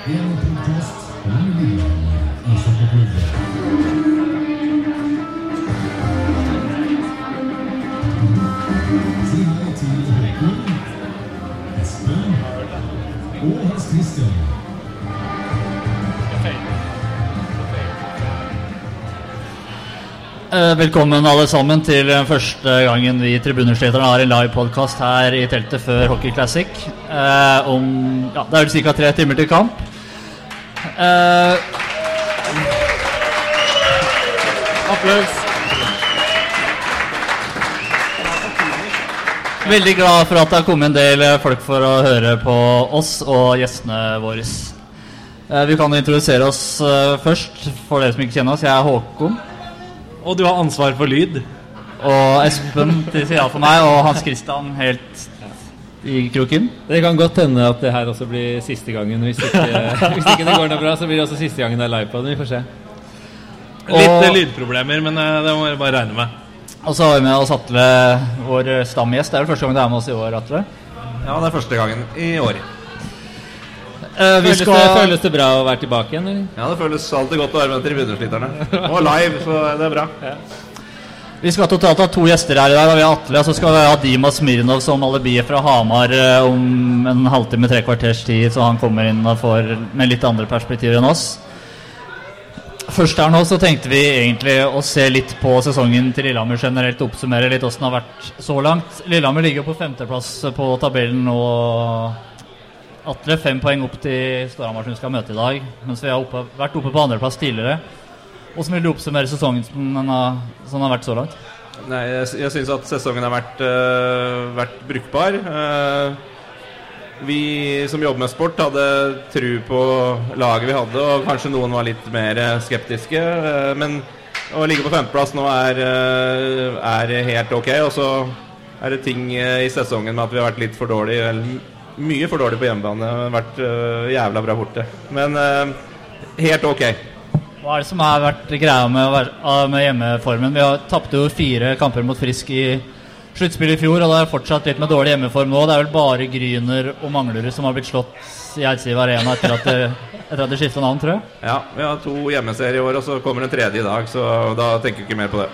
Eh, Velkommen alle sammen til den første gangen vi Tribunersleterne har en live-podkast her i teltet før Hockey Classic. Eh, om ja, Det er vel ca. tre timer til kamp. Eh, applaus. Veldig glad for at det har kommet en del folk for å høre på oss og gjestene våre. Uh, vi kan introdusere oss uh, først, for dere som ikke kjenner oss. Jeg er Håkon. Og du har ansvar for lyd. Og Espen til sida for meg, og Hans Christian helt i kroken. Det kan godt hende at det her også blir siste gangen. Hvis ikke, hvis ikke det går noe bra, så blir det også siste gangen det er live på den. Vi får se. Litt Og- eh, lydproblemer, men eh, det må jeg bare regne med. Og så har vi med oss Atle, vår stamgjest. Det er vel første gang du er med oss i år, Atle. Ja, det er første gangen i år. Eh, vi Føles, skal det, føles det bra å være tilbake igjen? Eller? Ja, det føles alltid godt å være med tribunesliterne. Og live, så det er bra. Vi skal totalt ha to gjester her i dag. Vi har Atle, og så skal vi ha Dima Smirnov som alibiet fra Hamar eh, om en halvtime, tre kvarters tid, så han kommer inn og får med litt andre perspektiver enn oss. Først her nå så tenkte vi egentlig å se litt på sesongen til Lillehammer generelt. Oppsummere litt åssen det har vært så langt. Lillehammer ligger på femteplass på tabellen nå. Atle fem poeng opp til Storhamar som vi skal møte i dag. Mens vi har oppe, vært oppe på andreplass tidligere. Hvordan vil du oppsummere sesongen som den har, som den har vært så langt? Nei, jeg, jeg syns at sesongen har vært, øh, vært brukbar. Uh, vi som jobber med sport, hadde tru på laget vi hadde, og kanskje noen var litt mer eh, skeptiske. Uh, men å ligge på femteplass nå er, uh, er helt ok. Og så er det ting i sesongen med at vi har vært litt for dårlige. Eller mye for dårlige på hjemmebane. Vært jævla bra borte. Men helt ok. Hva er det som har vært greia med, ah, med hjemmeformen? Vi har tapte jo fire kamper mot Frisk i sluttspillet i fjor, og det er fortsatt litt med dårlig hjemmeform nå. Det er vel bare Gryner og Manglerud som har blitt slått i Eidsiv Arena etter at det, etter at det skifta navn, tror jeg. Ja, vi har to hjemmeserier i år, og så kommer en tredje i dag, så da tenker vi ikke mer på det.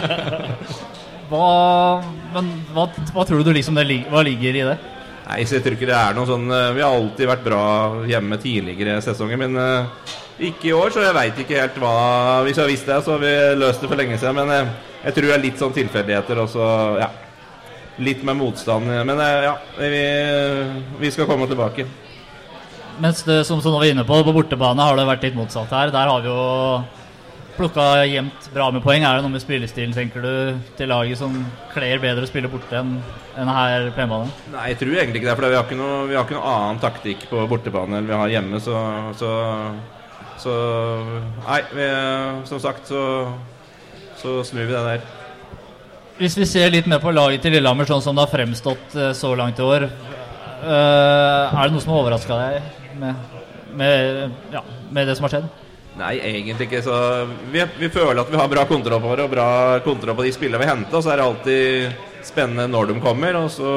Hva, men hva, hva tror du liksom det, hva ligger i det? Nei, så jeg tror ikke det er noe sånn eh, Vi har alltid vært bra hjemme tidligere sesonger, men eh, ikke i år, så jeg veit ikke helt hva Hvis jeg visste det, så har vi løst det for lenge siden, men eh, jeg tror det er litt sånn tilfeldigheter, og så ja. Litt med motstand, men eh, ja. Vi, vi skal komme tilbake. Mens det, som, som vi var inne på, på bortebane har det vært litt motsatt her. Der har vi jo plukka jevnt bra med poeng. Er det noe med spillestilen, tenker du, til laget som kler bedre å spille borte enn enn her på hjemmebane? Nei, jeg tror egentlig ikke det, for vi har ikke noe, vi har ikke noe annen taktikk på bortebane enn vi har hjemme, så Så, så Nei, vi, som sagt så, så snur vi det der. Hvis vi ser litt mer på laget til Lillehammer sånn som det har fremstått eh, så langt i år, eh, er det noe som har overraska deg med, med, ja, med det som har skjedd? Nei, egentlig ikke. Så vi, vi føler at vi har bra kontroll på det, og bra kontroll på de spillene vi henter. Og så er det alltid spennende når de kommer. Og så,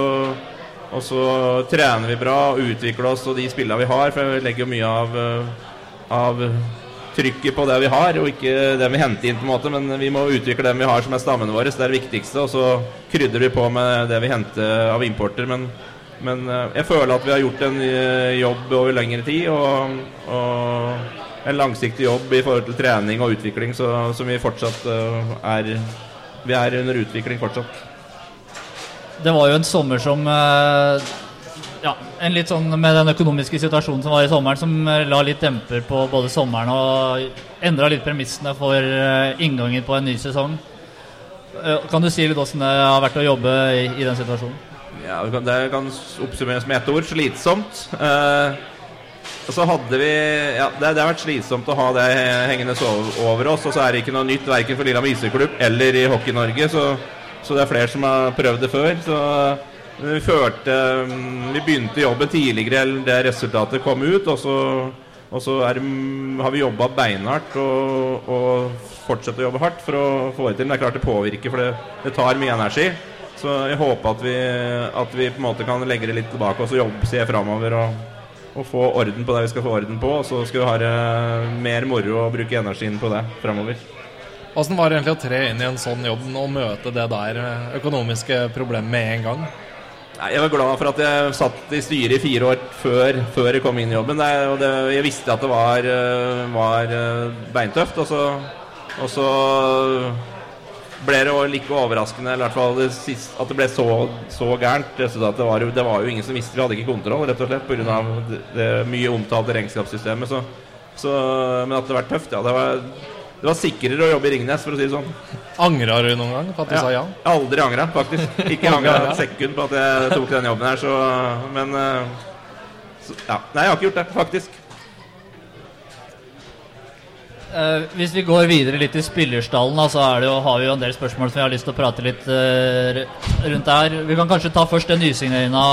og så trener vi bra og utvikler oss og de spillene vi har. For vi legger jo mye av, eh, av trykket på det vi har, og ikke det vi henter inn. på en måte Men vi må utvikle dem vi har som er stammene våre. Det er det viktigste. Og så krydrer vi på med det vi henter av importer. Men, men eh, jeg føler at vi har gjort en eh, jobb over lengre tid. og, og en langsiktig jobb i forhold til trening og utvikling, så, som vi fortsatt eh, er Vi er under utvikling fortsatt. Det var jo en sommer som Ja, en litt sånn med den økonomiske situasjonen som var i sommeren, som eh, la litt demper på både sommeren og endra litt premissene for eh, inngangen på en ny sesong. Eh, Kan du si litt åssen det har vært å jobbe i, i den situasjonen? Ja, det kan- oppsummeres med ett ord slitsomt. Eh, og så hadde vi Ja, det, det har vært slitsomt å ha det hengende over oss. Og så er det ikke noe nytt verken for Lillehammer Iseklubb eller i Hockey-Norge. Så, så det er flere som har prøvd det før. Så vi følte mm, Vi begynte jobben tidligere enn det resultatet kom ut. Og så, og så er, har vi jobba beinhardt og, og fortsetter å jobbe hardt for å få det til. Men det er klart det påvirker, for det, det tar mye energi. Så jeg håper at vi, at vi på en måte kan legge det litt tilbake og så jobbe, se framover og, og, få orden på det vi skal få orden på, og så skal vi ha det mer moro og bruke energien på det framover. Åssen var det egentlig å tre inn i en sånn jobb og møte det der økonomiske problemet med en gang? Jeg var glad for at jeg satt i styret i fire år før, før jeg kom inn i jobben. Det, jeg visste at det var, eh, var eh, beintøft. Og så, og så ble det like overraskende eller i hvert fall det siste, at det ble så, så gærent. Det var jo, det var jo ingen som visste. Vi hadde ikke kontroll, rett og slett, pga. Det, det mye omtalte regnskapssystemet. Så, så, men at det var tøft, ja. Det var, det var sikrere å jobbe i Ringnes, for å si det sånn. Angra du noen gang på at du sa ja? Aldri angra, faktisk. Ikke angra et sekund på at jeg tok den jobben her, så Men eh, så, ja. Nei, jeg har ikke gjort det, faktisk. Uh, hvis vi går videre litt i spillerstallen, da, så er det jo, har vi jo en del spørsmål som vi har lyst til å prate litt uh, rundt her. Vi kan kanskje ta først den nysigneringa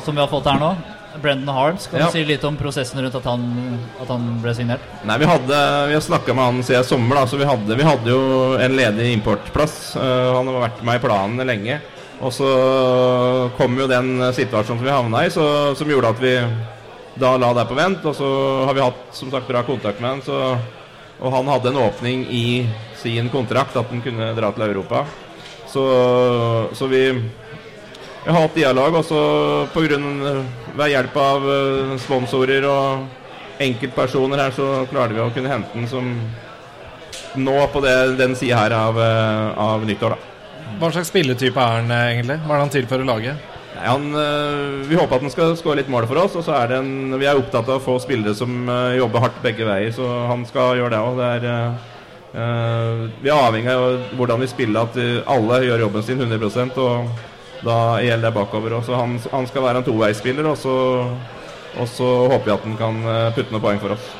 som vi har fått her nå. Brendan Harms. Kan Ja. du si litt om prosessen rundt at han, at han ble signert? Nei, vi hadde Vi har snakka med han siden sommer, da, så vi hadde, vi hadde jo en ledig importplass. Uh, han har vært med i planene lenge. Og så kom jo den situasjonen som vi havna i, så, som gjorde at vi da la det på vent. Og så har vi hatt som sagt bra kontakt med han, så, og han hadde en åpning i sin kontrakt at han kunne dra til Europa. Så, så vi vi har hatt dialog, også på grunn, ved hjelp av eh, sponsorer og enkeltpersoner her, så klarte vi å kunne hente den som nå på det, den sida her av, eh, av nyttår, da. Hva slags spilletype er han eh, egentlig? Hva er det han tilfører laget? Nei, han, eh, vi håper at han skal skåre litt mål for oss, og så er det en, vi er opptatt av å få spillere som eh, jobber hardt begge veier, så han skal gjøre det òg. Det er eh, eh, Vi er avhengig av hvordan vi spiller, at eh, alle gjør jobben sin 100% og da gjelder det bakover. Også. han, han skal være en toveisspiller, og så, og så håper vi at han kan eh, putte noen poeng for oss.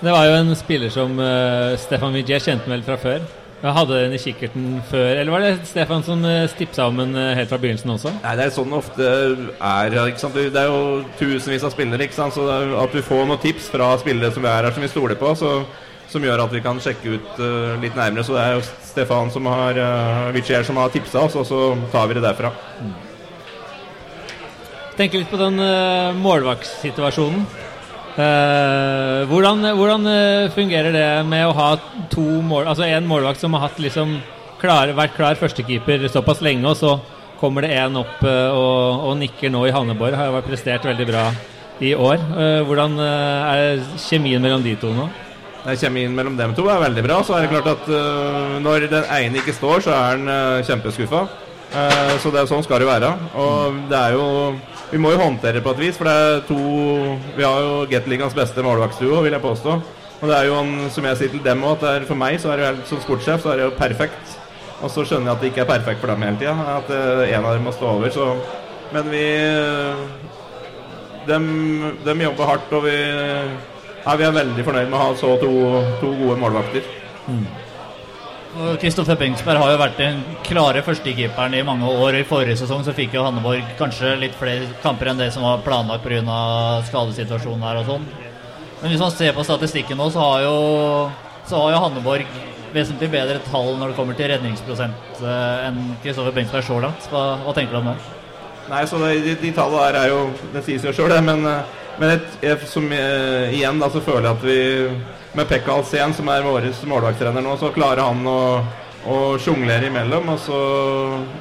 Det var jo en spiller som uh, Stefan Vigier kjente vel fra før. Jeg hadde den i kikkerten før, eller var det Stefan som uh, stipsa om den helt fra begynnelsen også? Nei, Det er sånn det ofte er. ikke sant? Det er jo tusenvis av spillere. ikke sant? Så At du får noen tips fra spillere som er her, som vi stoler på, så, som gjør at vi kan sjekke ut uh, litt nærmere. Så det er jo Stefan som har uh, Vichier som har tipsa oss, og så tar vi det derfra. Tenker litt på den uh, målvaktssituasjonen. Uh, hvordan hvordan eh, fungerer det med å ha to mål Altså en målvakt som har hatt liksom klar, vært klar førstekeeper såpass lenge, og så kommer det en opp eh, og, og nikker nå i Hanneborg. Har jo vært prestert veldig bra i år. Eh, hvordan eh, er kjemien mellom de to nå? Nei, Kjemien mellom dem to er veldig bra. Så er det klart at uh, når den ene ikke står, så er han uh, kjempeskuffa. Uh, så det er sånn skal det være. Og det er jo Vi må jo håndtere det på et vis, for det er to Vi har jo Gateligaens beste målvaktsduo, vil jeg påstå. Og det er jo en, som jeg sier til dem òg, at for meg så er det som sportssjef så er det jo perfekt. Og så skjønner jeg at det ikke er perfekt for dem hele tida. At en av dem må stå over. Så Men vi de, dem jobber hardt, og vi ja, vi er veldig fornøyd med å ha så to, to gode målvakter. Og Kristoffer Bengsberg har jo vært den klare førstekeeperen i mange år. I forrige sesong så fikk jo Hanneborg kanskje litt flere kamper enn det som var planlagt pga. skadesituasjonen her og sånn. Men hvis man ser på statistikken nå, så har jo, så har jo Hanneborg vesentlig bedre tall når det kommer til redningsprosent eh, enn Kristoffer Bengsberg så langt. Hva, hva tenker du om det? Nei, så det, de, de tallene der er jo Det sier seg sjøl, det. Men, eh, men et, jeg, som, eh, igjen da, så føler jeg at vi med Pekka Alsen, som er vår målvakttrener nå, så klarer han å, å sjonglere imellom. Og så,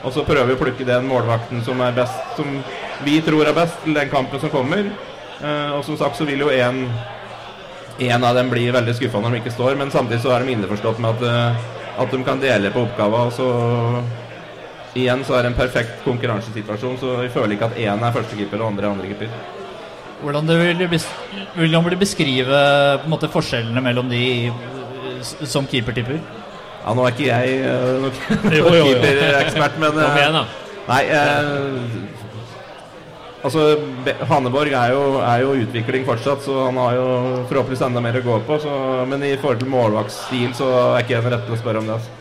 og så prøver vi å plukke den målvakten som er best, som vi tror er best til den kampen som kommer. Eh, og som sagt så vil jo en en av dem bli veldig skuffa når de ikke står, men samtidig så er de innforstått med at, eh, at de kan dele på oppgava. Og så igjen så er det en perfekt konkurransesituasjon, så vi føler ikke at én er førstekeeper og andre er andrekeeper. Hvordan du vil, du vil du beskrive på en måte, forskjellene mellom de eh, som keepertipper? Ja, nå er ikke jeg uh, keeperekspert, men eh, igjen, da. Nei, eh, altså Haneborg er jo, er jo utvikling fortsatt, så han har jo forhåpentligvis enda mer å gå på. Så, men i forhold til målvaktsstil så er ikke jeg den rette til å spørre om det. Altså.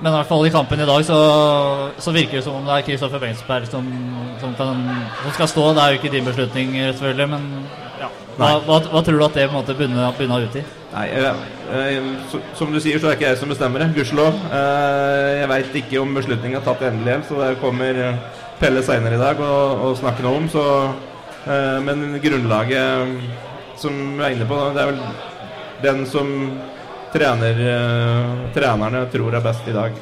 Men i hvert fall i kampen i dag så, så virker det som om det er Kristoffer Bengsberg som, som, kan, som skal stå. Det er jo ikke din beslutning, selvfølgelig, men ja. hva, hva, hva tror du at det på en måte bunner, bunna ut i? Nei, jeg, jeg, så, Som du sier, så er det ikke jeg som bestemmer det. Gudskjelov. Eh, jeg veit ikke om beslutningen er tatt endelig, igjen, så det kommer Pelle seinere i dag og, og snakke noe om. Så, Eh, men grunnlaget som vi er inne på, det er vel den som trener, eh, trenerne tror er best i dag.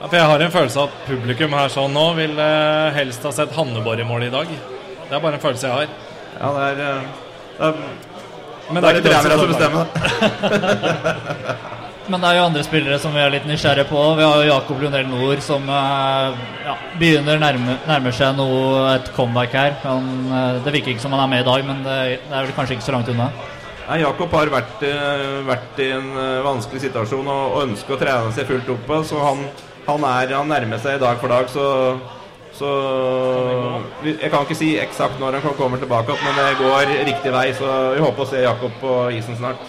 Ja, for jeg har en følelse av at publikum her sånn nå vil eh, helst ha sett Hanneborg i mål i dag. Det er bare en følelse jeg har. Ja, det er, eh, det er, Men det er de ikke trenerne som bestemmer. Men det er jo andre spillere som vi er litt nysgjerrige på. Vi har jo Jakob Lundell Nord som ja, begynner nærme, nærmer seg noe, et comeback her. Han, det virker ikke som han er med i dag, men det, det er vel kanskje ikke så langt unna. Nei, Jakob har vært, eh, vært i en eh, vanskelig situasjon og, og ønsker å trene seg fullt opp så han, han, er, han nærmer seg dag for dag, så, så Jeg kan ikke si eksakt når han kommer tilbake, men det går riktig vei, så vi håper å se Jakob på isen snart.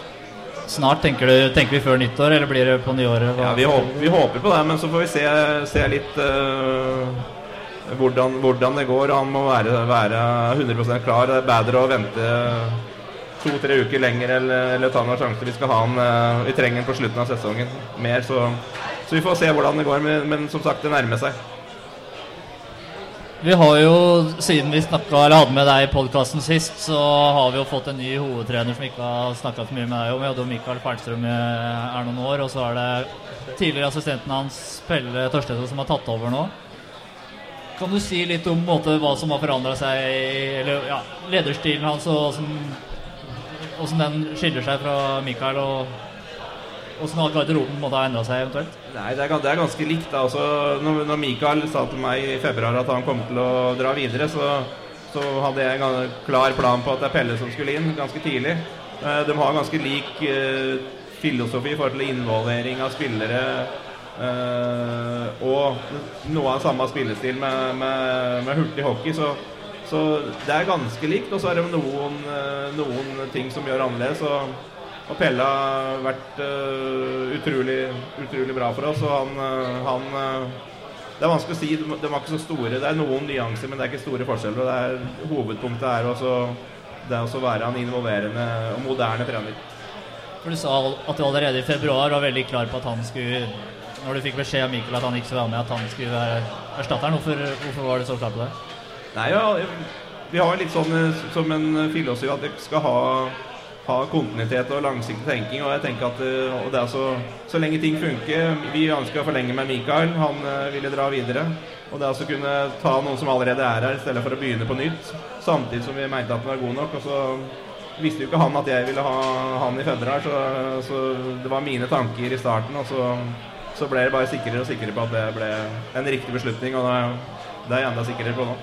Snart tenker, du, tenker vi før nyttår, eller blir det på nyåret? Ja, vi håper, vi håper på det, men så får vi se, se litt uh, hvordan, hvordan det går. Han må være, være 100% klar. Det er bedre å vente to-tre uker lenger eller, eller ta noen sjanser. Vi skal ha han eh, Vi trenger han på slutten av sesongen mer, så, så vi får se hvordan det går. Men, men som sagt, det nærmer seg. Vi har jo, siden vi snakket, eller hadde med deg i podkasten sist, så har vi jo fått en ny hovedtrener som ikke har snakka så mye med deg om. Vi hadde jo Mikael Fernstrøm i er noen år, og så er det tidligere assistenten hans, Pelle Torstedt som har tatt over nå. Kan du si litt om måte, hva som har forandra seg, eller ja, lederstilen hans, og åssen- åssen den skiller seg fra Mikael, og hvordan garderoben måtte ha endra seg eventuelt? Nei, det er, det er ganske likt. da. Også når, når Mikael sa til meg i februar at han kom til å dra videre, så, så hadde jeg en klar plan på at det er Pelle som skulle inn ganske tidlig. Eh, de har ganske lik eh, filosofi i forhold til involvering av spillere. eh, og noe av samme spillestil med, med, med hurtig hockey. Så, så det er ganske likt. Og så er det noen, eh, noen ting som gjør annerledes. Og, og Pelle har vært uh, utrolig, utrolig bra for oss. Og han, eh, han Det er vanskelig å si. De, var ikke så store. Det er noen nyanser, men det er ikke store forskjeller. Og det er, hovedpunktet er også det å være en involverende og moderne trener. For Du sa at du allerede i februar var veldig klar på at han skulle Når du fikk beskjed av Mikkel at han ikke skulle være med, at han skulle være erstatteren. Hvorfor, hvorfor var du så klar på det? Nei, ja, vi har litt sånn eh, som en filosofi at vi skal ha, ha kontinuitet og langsiktig tenking. Og jeg tenker at eh, og det er så, så lenge ting funker Vi ønsker å forlenge med Mikael. Han eh, ville dra videre. Og det altså kunne ta noen som allerede er her, i stedet for å begynne på nytt. Samtidig som vi mente at han var god nok. Og så visste jo ikke han at jeg ville ha han i februar, så, så det var mine tanker i starten. Og så, så ble jeg bare sikrere og sikrere på at det ble en riktig beslutning. Og det, det er jeg enda sikrere på nå.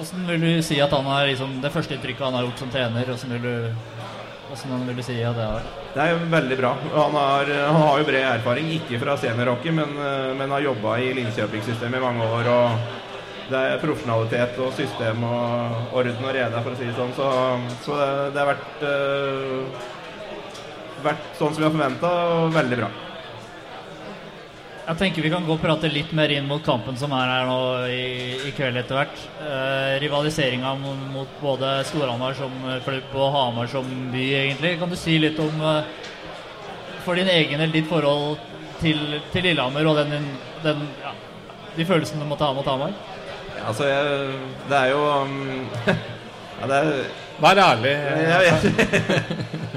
Hvordan vil du si at han har liksom, det første inntrykket han har gjort som trener? Hvordan vil du, hvordan vil du si at det har? Det er veldig bra. Han har, han har jo bred erfaring, ikke fra seniorhockey, men, eh, men har jobba i Linköping-systemet i mange år. og Det er profesjonalitet og system og orden og rede, for å si det sånn. Så, så det, det har vært, øh, vært sånn som vi har forventa, og veldig bra. Jeg tenker vi kan gå og prate litt mer inn mot kampen som er her nå i, i kveld etter hvert. Eh, Rivaliseringa mot, både Storhamar som klubb og Hamar som by, egentlig. Kan du si litt om eh, for din egen eller ditt forhold til, til Lillehammer og den, den, ja, de følelsene du måtte ha mot Hamar? Ja, altså, jeg, det er jo um, ja, det er, Vær ærlig. Jeg vet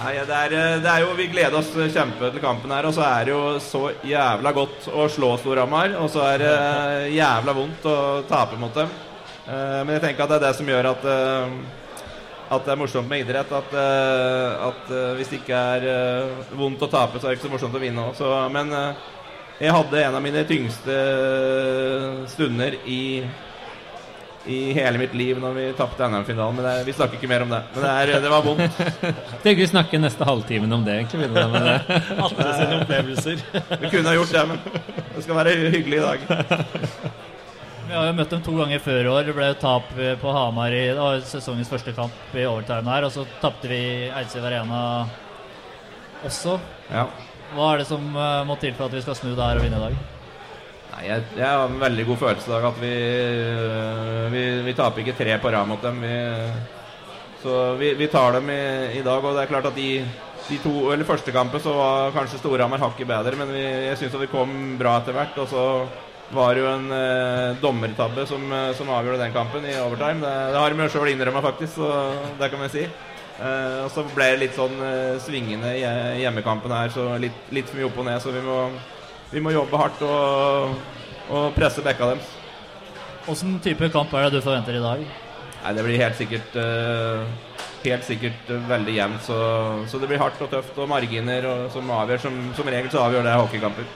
Nei, det er, det er jo, Vi gleder oss kjempe til kampen her, og så er det jo så jævla godt å slå Storhamar. Og så er det jævla vondt å tape mot dem. Eh, Men jeg tenker at det er det som gjør at eh, at det er morsomt med idrett. At, eh, at eh, hvis det ikke er eh, vondt å tape, så er det ikke så morsomt å vinne òg. Men eh, jeg hadde en av mine tyngste stunder i i hele mitt liv når vi tapte NM-finalen. Men det, vi snakker ikke mer om det. Men det, er, det var vondt. Tenker vi snakker neste halvtimen om det, egentlig. med det. Alle sine opplevelser. Vi kunne ha gjort det, men det skal være hyggelig i dag. Vi har jo møtt dem to ganger før i år. Det ble tap eh, på Hamar i det var sesongens første kamp i overtime her. Og så tapte vi Eidsiv Arena også. Ja. Hva er det som eh, må til for at vi skal snu det her og vinne i dag? Nei, jeg, jeg har en veldig god følelse i dag at vi, vi, vi taper ikke tre på rad mot dem. Vi, så vi, vi tar dem i, i dag. Og det er klart at de, de to, eller første kampen så var kanskje Storhamar hakket bedre, men jeg syns vi kom bra etter hvert. Og så var det jo en eh, dommertabbe som, eh, som avgjorde den kampen i overtime. Det, det har de jo sjøl innrømma, faktisk, så det kan vi si. Eh, og så ble det litt sånn eh, svingende i hjemmekampen her, så litt, litt for mye opp og ned. Så vi må, vi må jobbe hardt og, og presse bekka deres. Hvilken type kamp er det du forventer i dag? Nei, det blir helt sikkert uh, Helt sikkert uh, veldig jevnt, så, så det blir hardt og tøft og marginer og, som avgjør. Som, som regel så avgjør det hockeykamper.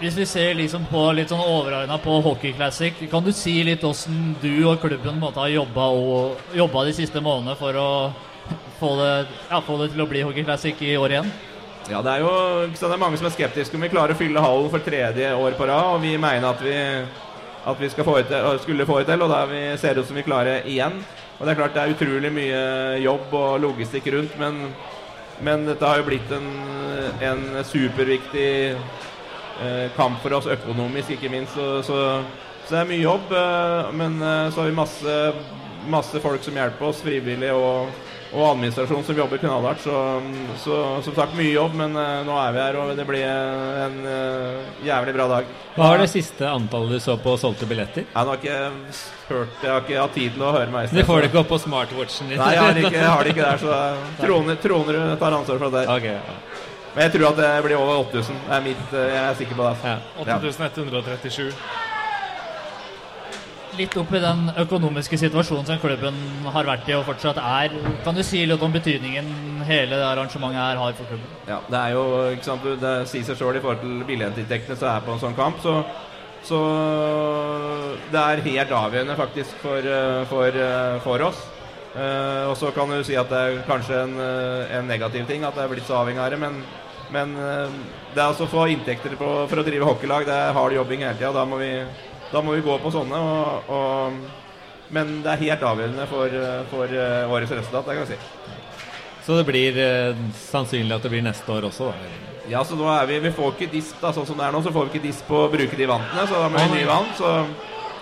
Hvis vi ser liksom på litt sånn overordna på Hockey Classic, kan du si litt åssen du og klubben måte har jobba, og, jobba de siste månedene for å få det, ja, få det til å bli Hockey Classic i år igjen? Ja, det er jo så det er mange som er skeptiske om vi klarer å fylle hallen for tredje år på rad. Og vi mener at vi, at vi få til, skulle få det til, og da ser det ut som vi klarer igjen. Og det er klart det er utrolig mye jobb og logistikk rundt, men, men dette har jo blitt en, en superviktig eh, kamp for oss økonomisk, ikke minst. Så, så, så det er mye jobb, eh, men eh, så har vi masse, masse folk som hjelper oss, frivillige og, og administrasjon som jobber knallhardt. Så, så som sagt mye jobb, men uh, nå er vi her, og det blir en uh, jævlig bra dag. Hva var det siste antallet du så på solgte billetter? Jeg har ikke hørt Jeg har ikke hatt tid til å høre meg i Det får du ikke opp på smartwatchen din. Nei, jeg har ikke, jeg har det ikke der, så Troner, Tronerud tar ansvar for det der. Ok, ja. Men jeg tror at det blir over 8000. Det er mitt, eh, jeg er sikker på det. Ja. 8137. Litt opp i den økonomiske situasjonen som klubben har vært i og fortsatt er. Kan du si litt om betydningen hele det arrangementet her har for klubben? Ja, det er jo, ikke sant, det sier seg sjøl i forhold til billettinntektene som er på en sånn kamp. Så, så det er helt avgjørende faktisk for, eh, for, eh, for oss. Eh, og så kan du si at det er kanskje en, en negativ ting at det er blitt så avhengig av det, men, men det er altså å få inntekter på, for å drive hockeylag. Det er hard jobbing hele tida. Da, må vi- da må vi gå på sånne. Og, og, men det er helt avgjørende for, for eh, årets resultat, det kan jeg si. Så det blir eh, sannsynlig at det blir neste år også, da? Ja, så nå er vi Vi får ikke disp, da, sånn som det er nå, så får vi ikke disp på å bruke de vantene. Så da må vi nye vann. Så,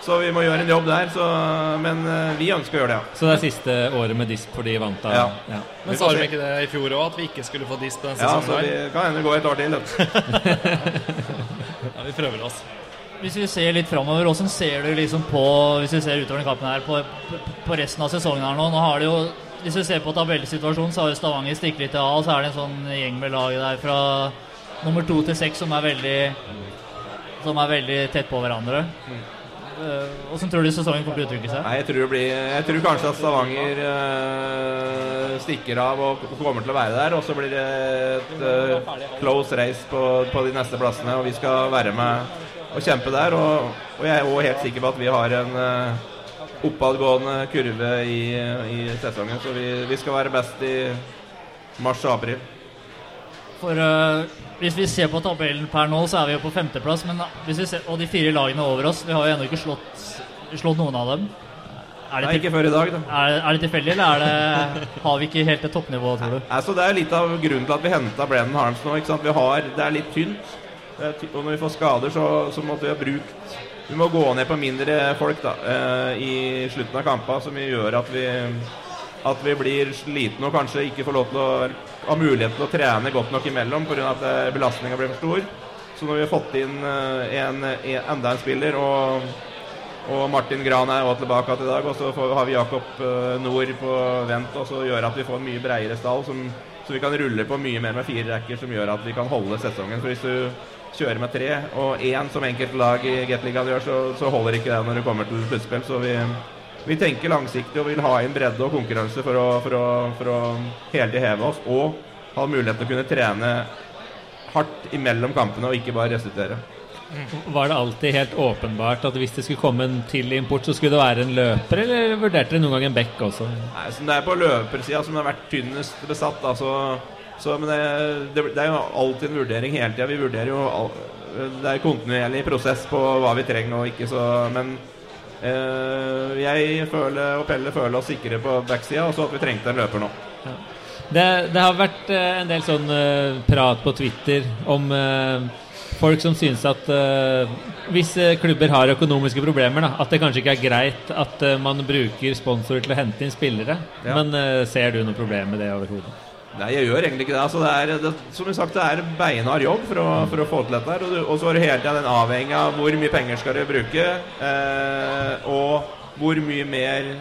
så vi må gjøre en jobb der. Så, men eh, vi ønsker å gjøre det, ja. Så det er siste året med disp for de vanta? Ja. ja. Men Vi sa de ikke det i fjor òg, at vi ikke skulle få disp på den Ja, så sesongen? vi kan hende gå et år til. Ja, vi prøver oss. Hvis vi ser litt framover, hvordan ser du liksom på Hvis vi ser utover den kampen her på, på, resten av sesongen her nå Nå har det jo Hvis vi ser på tabellsituasjonen, så har jo Stavanger stikket litt av, så er det en sånn gjeng med laget der fra nummer to til seks som er veldig Som er veldig tett på hverandre. Eh, Hvordan tror du sesongen kommer til å uttrykke seg? Nei, jeg tror, blir, jeg tror kanskje at Stavanger øh, stikker av og kommer til å være der. Og så blir det et øh, close race på, på de neste plassene, og vi skal være med og kjempe der. Og, og jeg er òg helt sikker på at vi har en eh, oppadgående kurve i, i sesongen. Så vi, vi skal være best i mars og april. For uh, Hvis vi ser på tabellen per nå, så er vi jo på femteplass. Men hvis vi ser, og de fire lagene over oss Vi har jo ennå ikke slått, slått noen av dem. Er det, Nei, ikke før i dag, da. er, er det tilfeldig, eller er det, har vi ikke helt det toppnivået, tror du? Altså, det er litt av grunnen til at vi henta Brennan Harms nå. Vi har, det er litt tynt. Ty og når vi får skader, så, så måtte vi ha brukt Vi må gå ned på mindre folk da, eh, i slutten av kampene, som gjør at vi, at vi blir slitne og kanskje ikke får lov til å ha mulighet til å trene godt nok imellom pga. at eh, belastninga blir for stor. Så når vi har fått inn eh, en, en, enda en spiller og og Martin Gran er også tilbake til i dag. Og så får, har vi Jakob eh, Nord på vent, og så gjør at vi får en mye bredere stall. Som, så vi kan rulle på mye mer med fire rekker, som gjør at vi kan holde sesongen. For hvis du kjører med tre, og én som enkeltlag i Gateligaen gjør, så, så holder ikke det når du kommer til sluttspill. Så vi, vi tenker langsiktig og vil ha inn bredde og konkurranse for å, for å, for å hele tiden heve oss. Og ha mulighet til å kunne trene hardt imellom kampene og ikke bare restituere. Var det alltid helt åpenbart at hvis det skulle komme en til import, så skulle det være en løper, eller vurderte dere noen gang en bekk også? Nei, som det er på løpersida som har vært tynnest besatt. Da, så, men det, det, er jo alltid en vurdering hele tida. Vi vurderer jo all, Det er kontinuerlig prosess på hva vi trenger og ikke, så Men eh, jeg føler, og Pelle føler oss sikre på backsida, og så at vi trengte en løper nå. Det, det har vært eh, en del sånn eh, prat på Twitter om eh, folk som synes at eh, hvis klubber har økonomiske problemer, da, at det kanskje ikke er greit at man bruker sponsorer til å hente inn spillere. Ja. Men ser du noe problem med det overhodet? Nei, jeg gjør egentlig ikke det. Altså, det er, det, som sagt, det er beinhard jobb for å, for å få til dette. her, Og, og så er det hele tiden den avhengig av hvor mye penger skal du bruke, eh, og hvor mye mer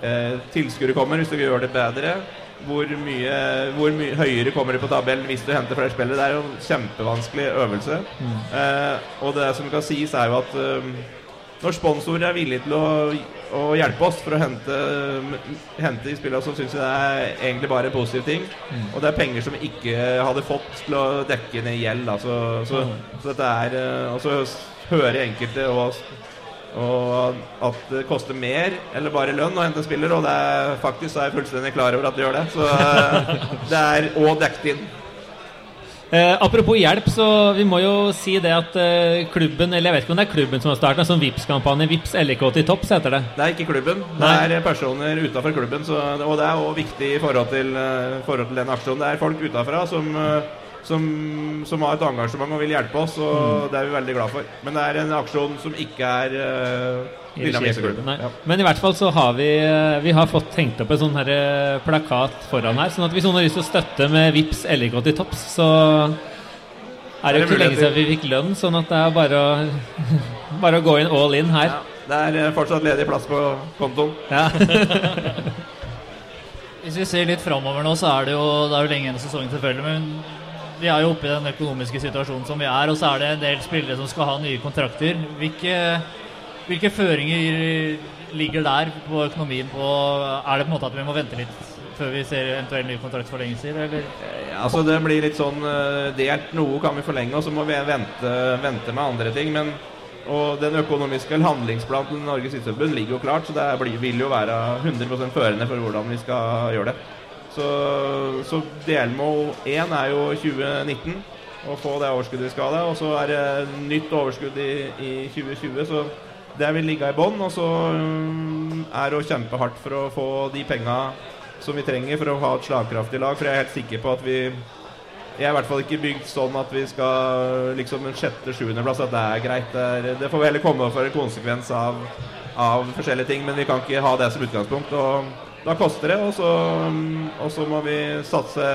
eh, tilskuere kommer hvis du gjør det bedre. Hvor mye, hvor mye høyere kommer du på tabellen hvis du henter flere spillere. Det er jo en kjempevanskelig øvelse. Eh, og det som kan sies, er jo at eh, når sponsorer er villige til å, å hjelpe oss for å hente, hente de spillene, så syns jeg det er egentlig bare en positiv ting. Og det er penger som vi ikke hadde fått til å dekke ned gjeld. da. Så, så, så dette er eh, Og så hører enkelte og, og at det koster mer eller bare lønn å hente en spiller, og det er, faktisk så er jeg fullstendig klar over at det gjør det. Så eh, det er òg dekket inn. Eh, apropos hjelp, så vi må jo si det at eh, klubben Eller jeg vet ikke om det er klubben som har startet en sånn Vipps-kampanje. Vips LK til topps, heter det. Det er ikke klubben. Det Nei. er personer utafor klubben. Så, og det er òg viktig i forhold til, eh, forhold til den aksjonen. Det er folk utafra som, eh, som, som har et engasjement og vil hjelpe oss, og Mm. det er vi veldig glad for. Men det er en aksjon som ikke er uh, I regi av Ja. Men i hvert fall så har vi eh, Vi har fått hengt opp en sånn her eh, plakat foran her. Sånn at hvis noen har lyst til å støtte med Vips LK til topps, så er det jo ikke lenge siden vi fikk lønn, sånn at det er bare å, bare å gå inn all in her. Ja, det er eh, fortsatt ledig plass på kontoen. Ja. Hvis vi ser litt framover nå, så er det jo, det er jo lenge igjen i sesongen, selvfølgelig. Men vi er jo oppe i den økonomiske situasjonen som vi er, og så er det en del spillere som skal ha nye kontrakter. Hvilke, hvilke føringer ligger der på økonomien? På, er det på en måte at vi må vente litt før vi ser eventuelle nye kontraktsforlengelser, eller? Altså Det blir litt sånn eh, delt. Noe kan vi forlenge, og så må vi vente, vente med andre ting. Men, og den økonomiske handlingsplanen til Norges Idrettsforbund ligger jo klart, så det blir, vil jo være 100% førende for hvordan vi skal gjøre det. Så, så delmål én er jo 2019, å få det overskuddet vi skal ha. Og så er det nytt overskudd i, i 2020, så det vil ligge i bånn. Og så mm, er det å kjempe hardt for å få de penga som vi trenger for å ha et slagkraftig lag. For jeg er helt sikker på at vi Jeg er i hvert fall ikke bygd sånn at vi skal liksom en sjette-sjuendeplass, at det er greit. Det, det får heller komme for en konsekvens av, av forskjellige ting, men vi kan ikke ha det som utgangspunkt. Og da koster det, og så, og så må vi satse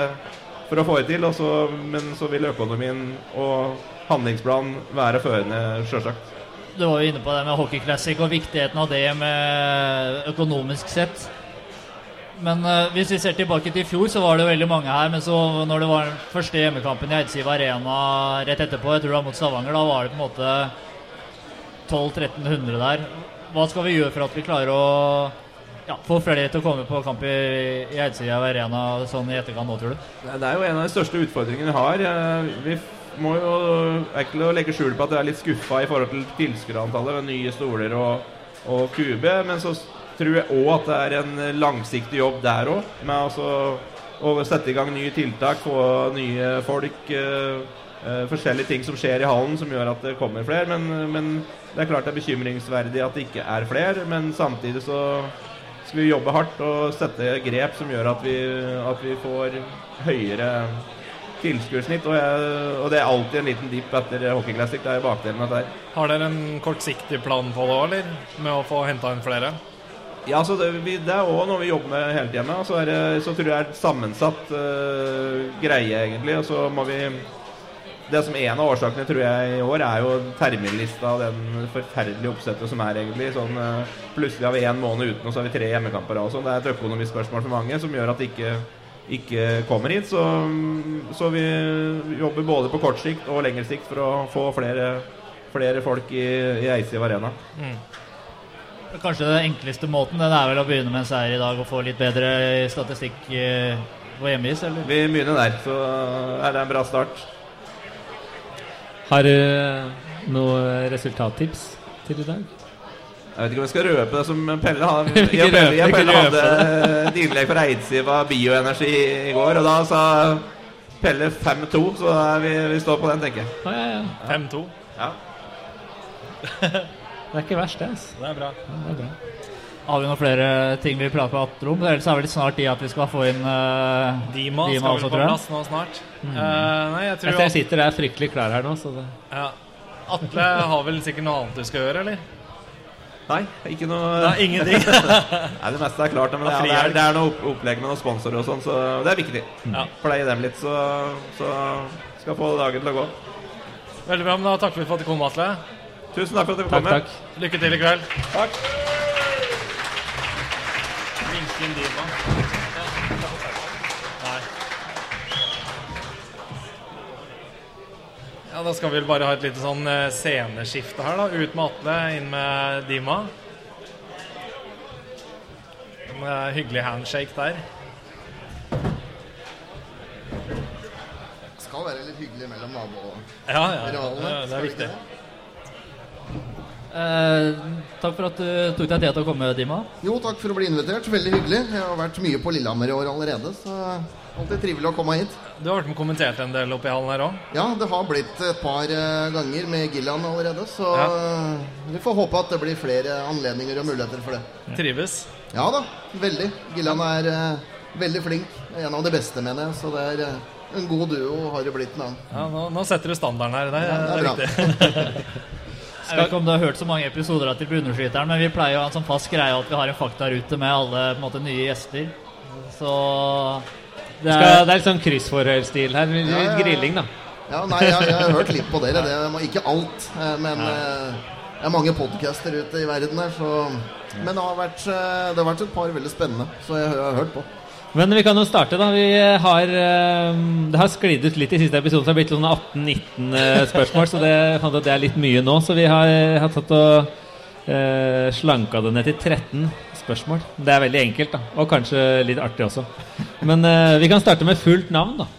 for å få det til. Så, men så vil økonomien og handlingsplanen være førende, sjølsagt. Du var jo inne på det med Hockey Classic og viktigheten av det med økonomisk sett. Men eh, hvis vi ser tilbake til i fjor, så var det veldig mange her. Men så når det var den første hjemmekampen i Eidsiv Arena rett etterpå, jeg tror det var mot Stavanger, da var det på en måte 1200-1300 der. Hva skal vi gjøre for at vi klarer å ja, få flere til å komme på kamp i, i og Arena sånn i etterkant nå, tror du? Det er jo en av de største utfordringene vi har. Eh, Vi må jo er ikke å legge skjul på at jeg er litt skuffa i forhold til tilskuerantallet med nye stoler og, og kube. Men så tror jeg òg at det er en langsiktig jobb der òg. Med altså å sette i gang nye tiltak, få nye folk. eh, forskjellige ting som skjer i hallen som gjør at det kommer flere. Men, men det er klart det er bekymringsverdig at det ikke er flere. Men samtidig så skal vi jobbe hardt og sette grep som gjør at vi, at vi får høyere tilskuersnitt. Og, og det er alltid en liten dipp etter Hockey Classic. Det er bakdelen av dette. Har dere en kortsiktig plan på det òg, eller? Med å få henta inn flere? Ja, så det, vi, det er òg noe vi jobber med hele tida. Så, er det- så tror jeg det er et sammensatt uh, greie, egentlig. Og så må vi Det som En av årsakene tror jeg i år er jo terminlista og den forferdelige oppsettet som er, egentlig. Sånn, eh, plutselig har vi én måned uten, og så har vi tre hjemmekamper. Og sånn. Det er et økonomisk spørsmål for mange som gjør at de ikke, ikke kommer hit. Så, så vi jobber både på kort sikt og lengre sikt for å få flere, flere folk i, i Eidsiv Arena. Kanskje den enkleste måten den er vel å begynne med en seier i dag og få litt bedre statistikk eh, på hjemmeis? Vi begynner der, så er det en bra start. Har du noe resultattips til i dag? Jeg vet ikke om jeg skal røpe det som Pelle har. Jeg og Pelle, jeg Pelle hadde et innlegg fra Eidsiva bioenergi i går, og da sa Pelle 5-2, så vi, vi står på den, tenker jeg. Å, ja, ja. 5-2. Ja. Det er ikke verst, det. Altså. Det er bra. Ja, det er bra. Har vi noen flere ting vi prater om? Ellers er vel snart de at vi skal få inn uh, Dima, Dima skal også, vel på tror jeg. plass nå snart. Eh, nei, jeg tror Jeg ser jeg sitter der fryktelig klar her nå, så det ja. Atle har vel sikkert noe annet du skal gjøre, eller? Nei, ikke noe Nei, ingenting. Nei, Det meste er klart, men Ja, ja, det, er, det er noe opplegg med noen sponsorer og sånn, så det er viktig. Ja. Pleie dem litt, så, så skal få dagen til å gå. Veldig bra, men da takker vi for at du kom, Atle. Tusen takk for at du Takk, kom. takk. Lykke til i kveld. takk. Vinken Diva. Nei. Ja, da skal vi vel bare ha et lite sånn eh, sceneskifte her, da. Ut med Atle, inn med Dima. En hyggelig handshake der. Det skal være litt hyggelig mellom Nabo Ja, ja, ja. Det, er viktig. Eh, takk for at du tok deg tid til å komme, Dima. Jo, takk for å bli invitert. Veldig hyggelig. Jeg har vært mye på Lillehammer i år allerede, så alltid trivelig å komme hit. Du har vært med og kommentert en del oppi hallen her òg. Ja, det har blitt et par eh, ganger med Gillian allerede, så Ja. vi får håpe at det blir flere anledninger og muligheter for det. Trives. Ja da, veldig. Gillian er eh, veldig flink. En av de beste, mener jeg, så det er eh, en god duo har det blitt nå. Ja, nå, nå setter du standarden her. Det, Ja, det det er er riktig. Jeg vet ikke om du har hørt så mange episoder av Tribuneskyteren, men vi pleier å ha en sånn fast greie at vi har en faktarute med alle på en måte, nye gjester. Så det Skal, er, det er litt sånn kryssforhørstil her. Litt Ja, ja. Grilling, da. Ja, nei, jeg, jeg har hørt litt på dere. Det var ikke alt, eh, men eh, det er mange podcaster ute i verden her, så Men det har vært, eh, det har vært et par veldig spennende, så jeg, har hørt på. Men vi kan jo starte, da. Vi har, eh, det har sklidd ut litt i siste episode, så det har blitt sånn 18-19 eh, spørsmål. Så det, det er litt mye nå. Så vi har, har tatt og eh, slanka det ned til 13 spørsmål. Det er veldig enkelt, da. Og kanskje litt artig også. Men eh, vi kan starte med fullt navn, da.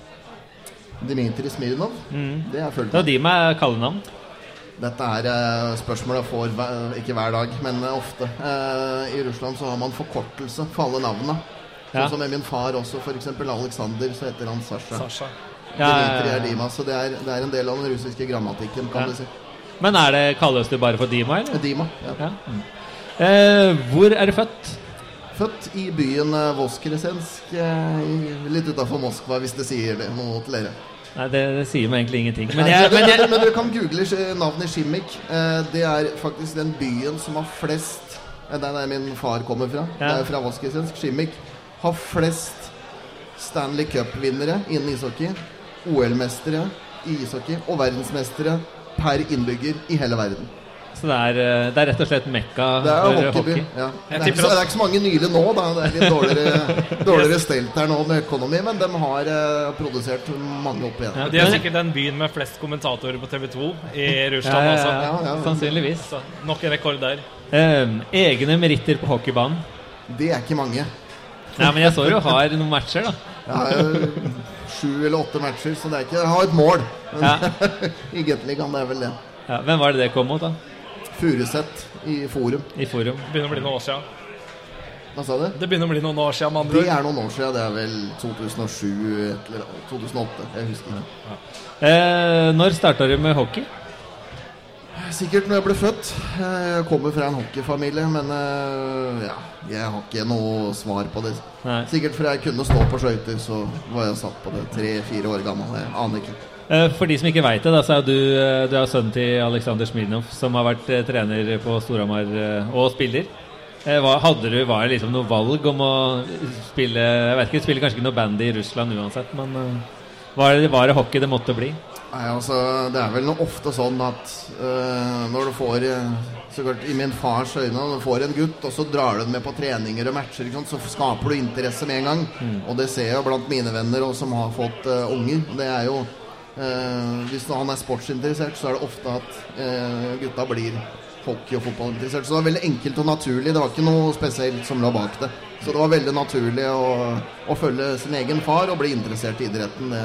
Dmitrij Smirnov, det er fullt navn Det er de med kallenavn. Dette er eh, spørsmål jeg får hver, ikke hver dag, men eh, ofte. Eh, I Russland så har man forkortelse for alle navnene. Ja. Sånn som med min far også, f.eks. Alexander, så heter han Sasha. Sasha. Ja, ja, ja. Dima, så det er, det er en del av den russiske grammatikken, kan Ja. du si. Men er det, kalles du bare for Dima, eller? Dima. Ja. Ja. Eh, hvor er du født? Født i byen eh, Voskresensk, eh, litt utafor Moskva, hvis det sier det noe til dere. Nei, det, det sier meg egentlig ingenting. Men jeg, men jeg, men dere kan google navnet Shimik. Eh, Det er faktisk den byen som har flest Det der min far kommer fra. Ja. Det er fra Voskresensk. Shimik har flest Stanley Cup-vinnere innen ishockey. OL-mestere i ishockey og verdensmestere per innbygger i hele verden. så det er, eh, det er rett og slett mekka Det er for hockeyby. hockey. Ja. Det, er så, det er ikke så mange nylig nå, da. Det er litt dårligere, dårligere stelt her nå med økonomi, men de har eh, produsert mange opp igjen. Ja. De er sikkert den byen med flest kommentatorer på TV 2 i Russland ja, også. ja, Ja, ja. Sannsynligvis. Så nok en rekord der. Um, egne meritter på hockeybanen. Det er ikke mange. Ja, men jeg så du har noen matcher, da. Jo sju eller åtte matcher, så det er ikke Jeg har et mål. Men Ja. I Gateligaen, det er vel det. Ja, hvem var det det kom mot, da? Furuset i Forum. I forum? Det begynner å bli noen år siden. Hva sa du? Det begynner å bli noen år siden, med andre Det er noen år siden. Det er vel 2007 eller 2008. Jeg husker ikke. Eh, når starta du med hockey? Sikkert når jeg ble født. Jeg kommer fra en hockeyfamilie, men eh, ja, jeg har ikke noe svar på det. Nei. Sikkert fordi jeg kunne stå på skøyter, så var jeg satt på det tre-fire år gammel. Jeg aner ikke. Eh, for de som ikke veit det, så er du, eh, du er sønnen til Aleksandr Smirnov, som har vært trener på Storhamar og spiller. Hva, hadde du, Var det liksom noe valg om å spille Jeg vet ikke, du spiller kanskje ikke noe bandy i Russland uansett, men var, det, var det hockey det måtte bli? Nei, altså, Det er vel noe ofte sånn at uh, når du får så klart, I min fars øyne, når du får en gutt, og så drar du den med på treninger og matcher, sant, så skaper du interesse med en gang. Og det ser jeg jo blant mine venner og som har fått uh, unger. Det er jo uh, Hvis han er sportsinteressert, så er det ofte at gutta blir hockey- og fotballinteressert. Så det var veldig enkelt og naturlig. Det var ikke noe spesielt som lå bak det. Så det var veldig naturlig å, å følge sin egen far og bli interessert i idretten. Det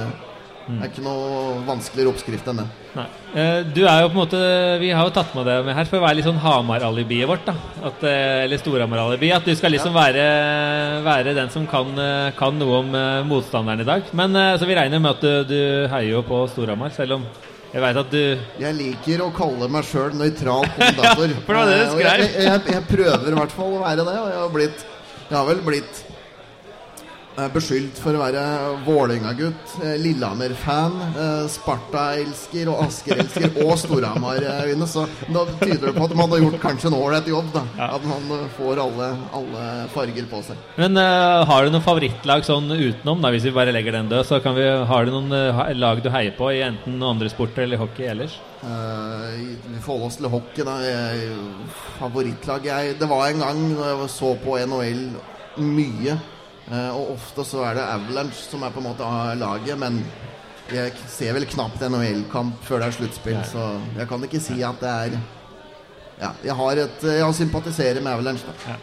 det er ikke noe vanskeligere oppskrift enn det. Nei. Eh, Du er jo på en måte Vi har jo tatt med deg med her for å være litt sånn Hamar-alibiet vårt. da at, eh, Eller Storhamar-alibi. At du skal liksom være, være den som kan, eh, kan noe om motstanderen i dag. Men så vi regner med at du, du heier jo på Storhamar, selv om jeg veit at du Jeg liker å kalle meg sjøl nøytral kommentator. for det var det du skrev. Jeg, jeg, jeg prøver i hvert fall å være det, og jeg har blitt Jeg har vel blitt beskyldt for å være Vålerenga-gutt, eh, Lillehammer-fan, eh, Sparta-elsker og Asker-elsker og Storhamar-øyne. Så da tyder det på at man har gjort kanskje en ålreit jobb. da At man eh, får alle, alle farger på seg. Men uh, har du noen favorittlag sånn utenom, da, hvis vi bare legger den død? Så kan vi, har du noen uh, lag du heier på i enten andre sporter eller hockey ellers? Uh, Vi forholder oss til hockey, da. Favorittlag jeg, Det var en gang da jeg så på NHL mye, eh, og ofte så er det Avalanche som er på en måte laget, men jeg ser vel knapt NHL-kamp før det er sluttspill, så jeg kan ikke si at det er Ja, jeg har et Jeg sympatiserer med Avalanche, da.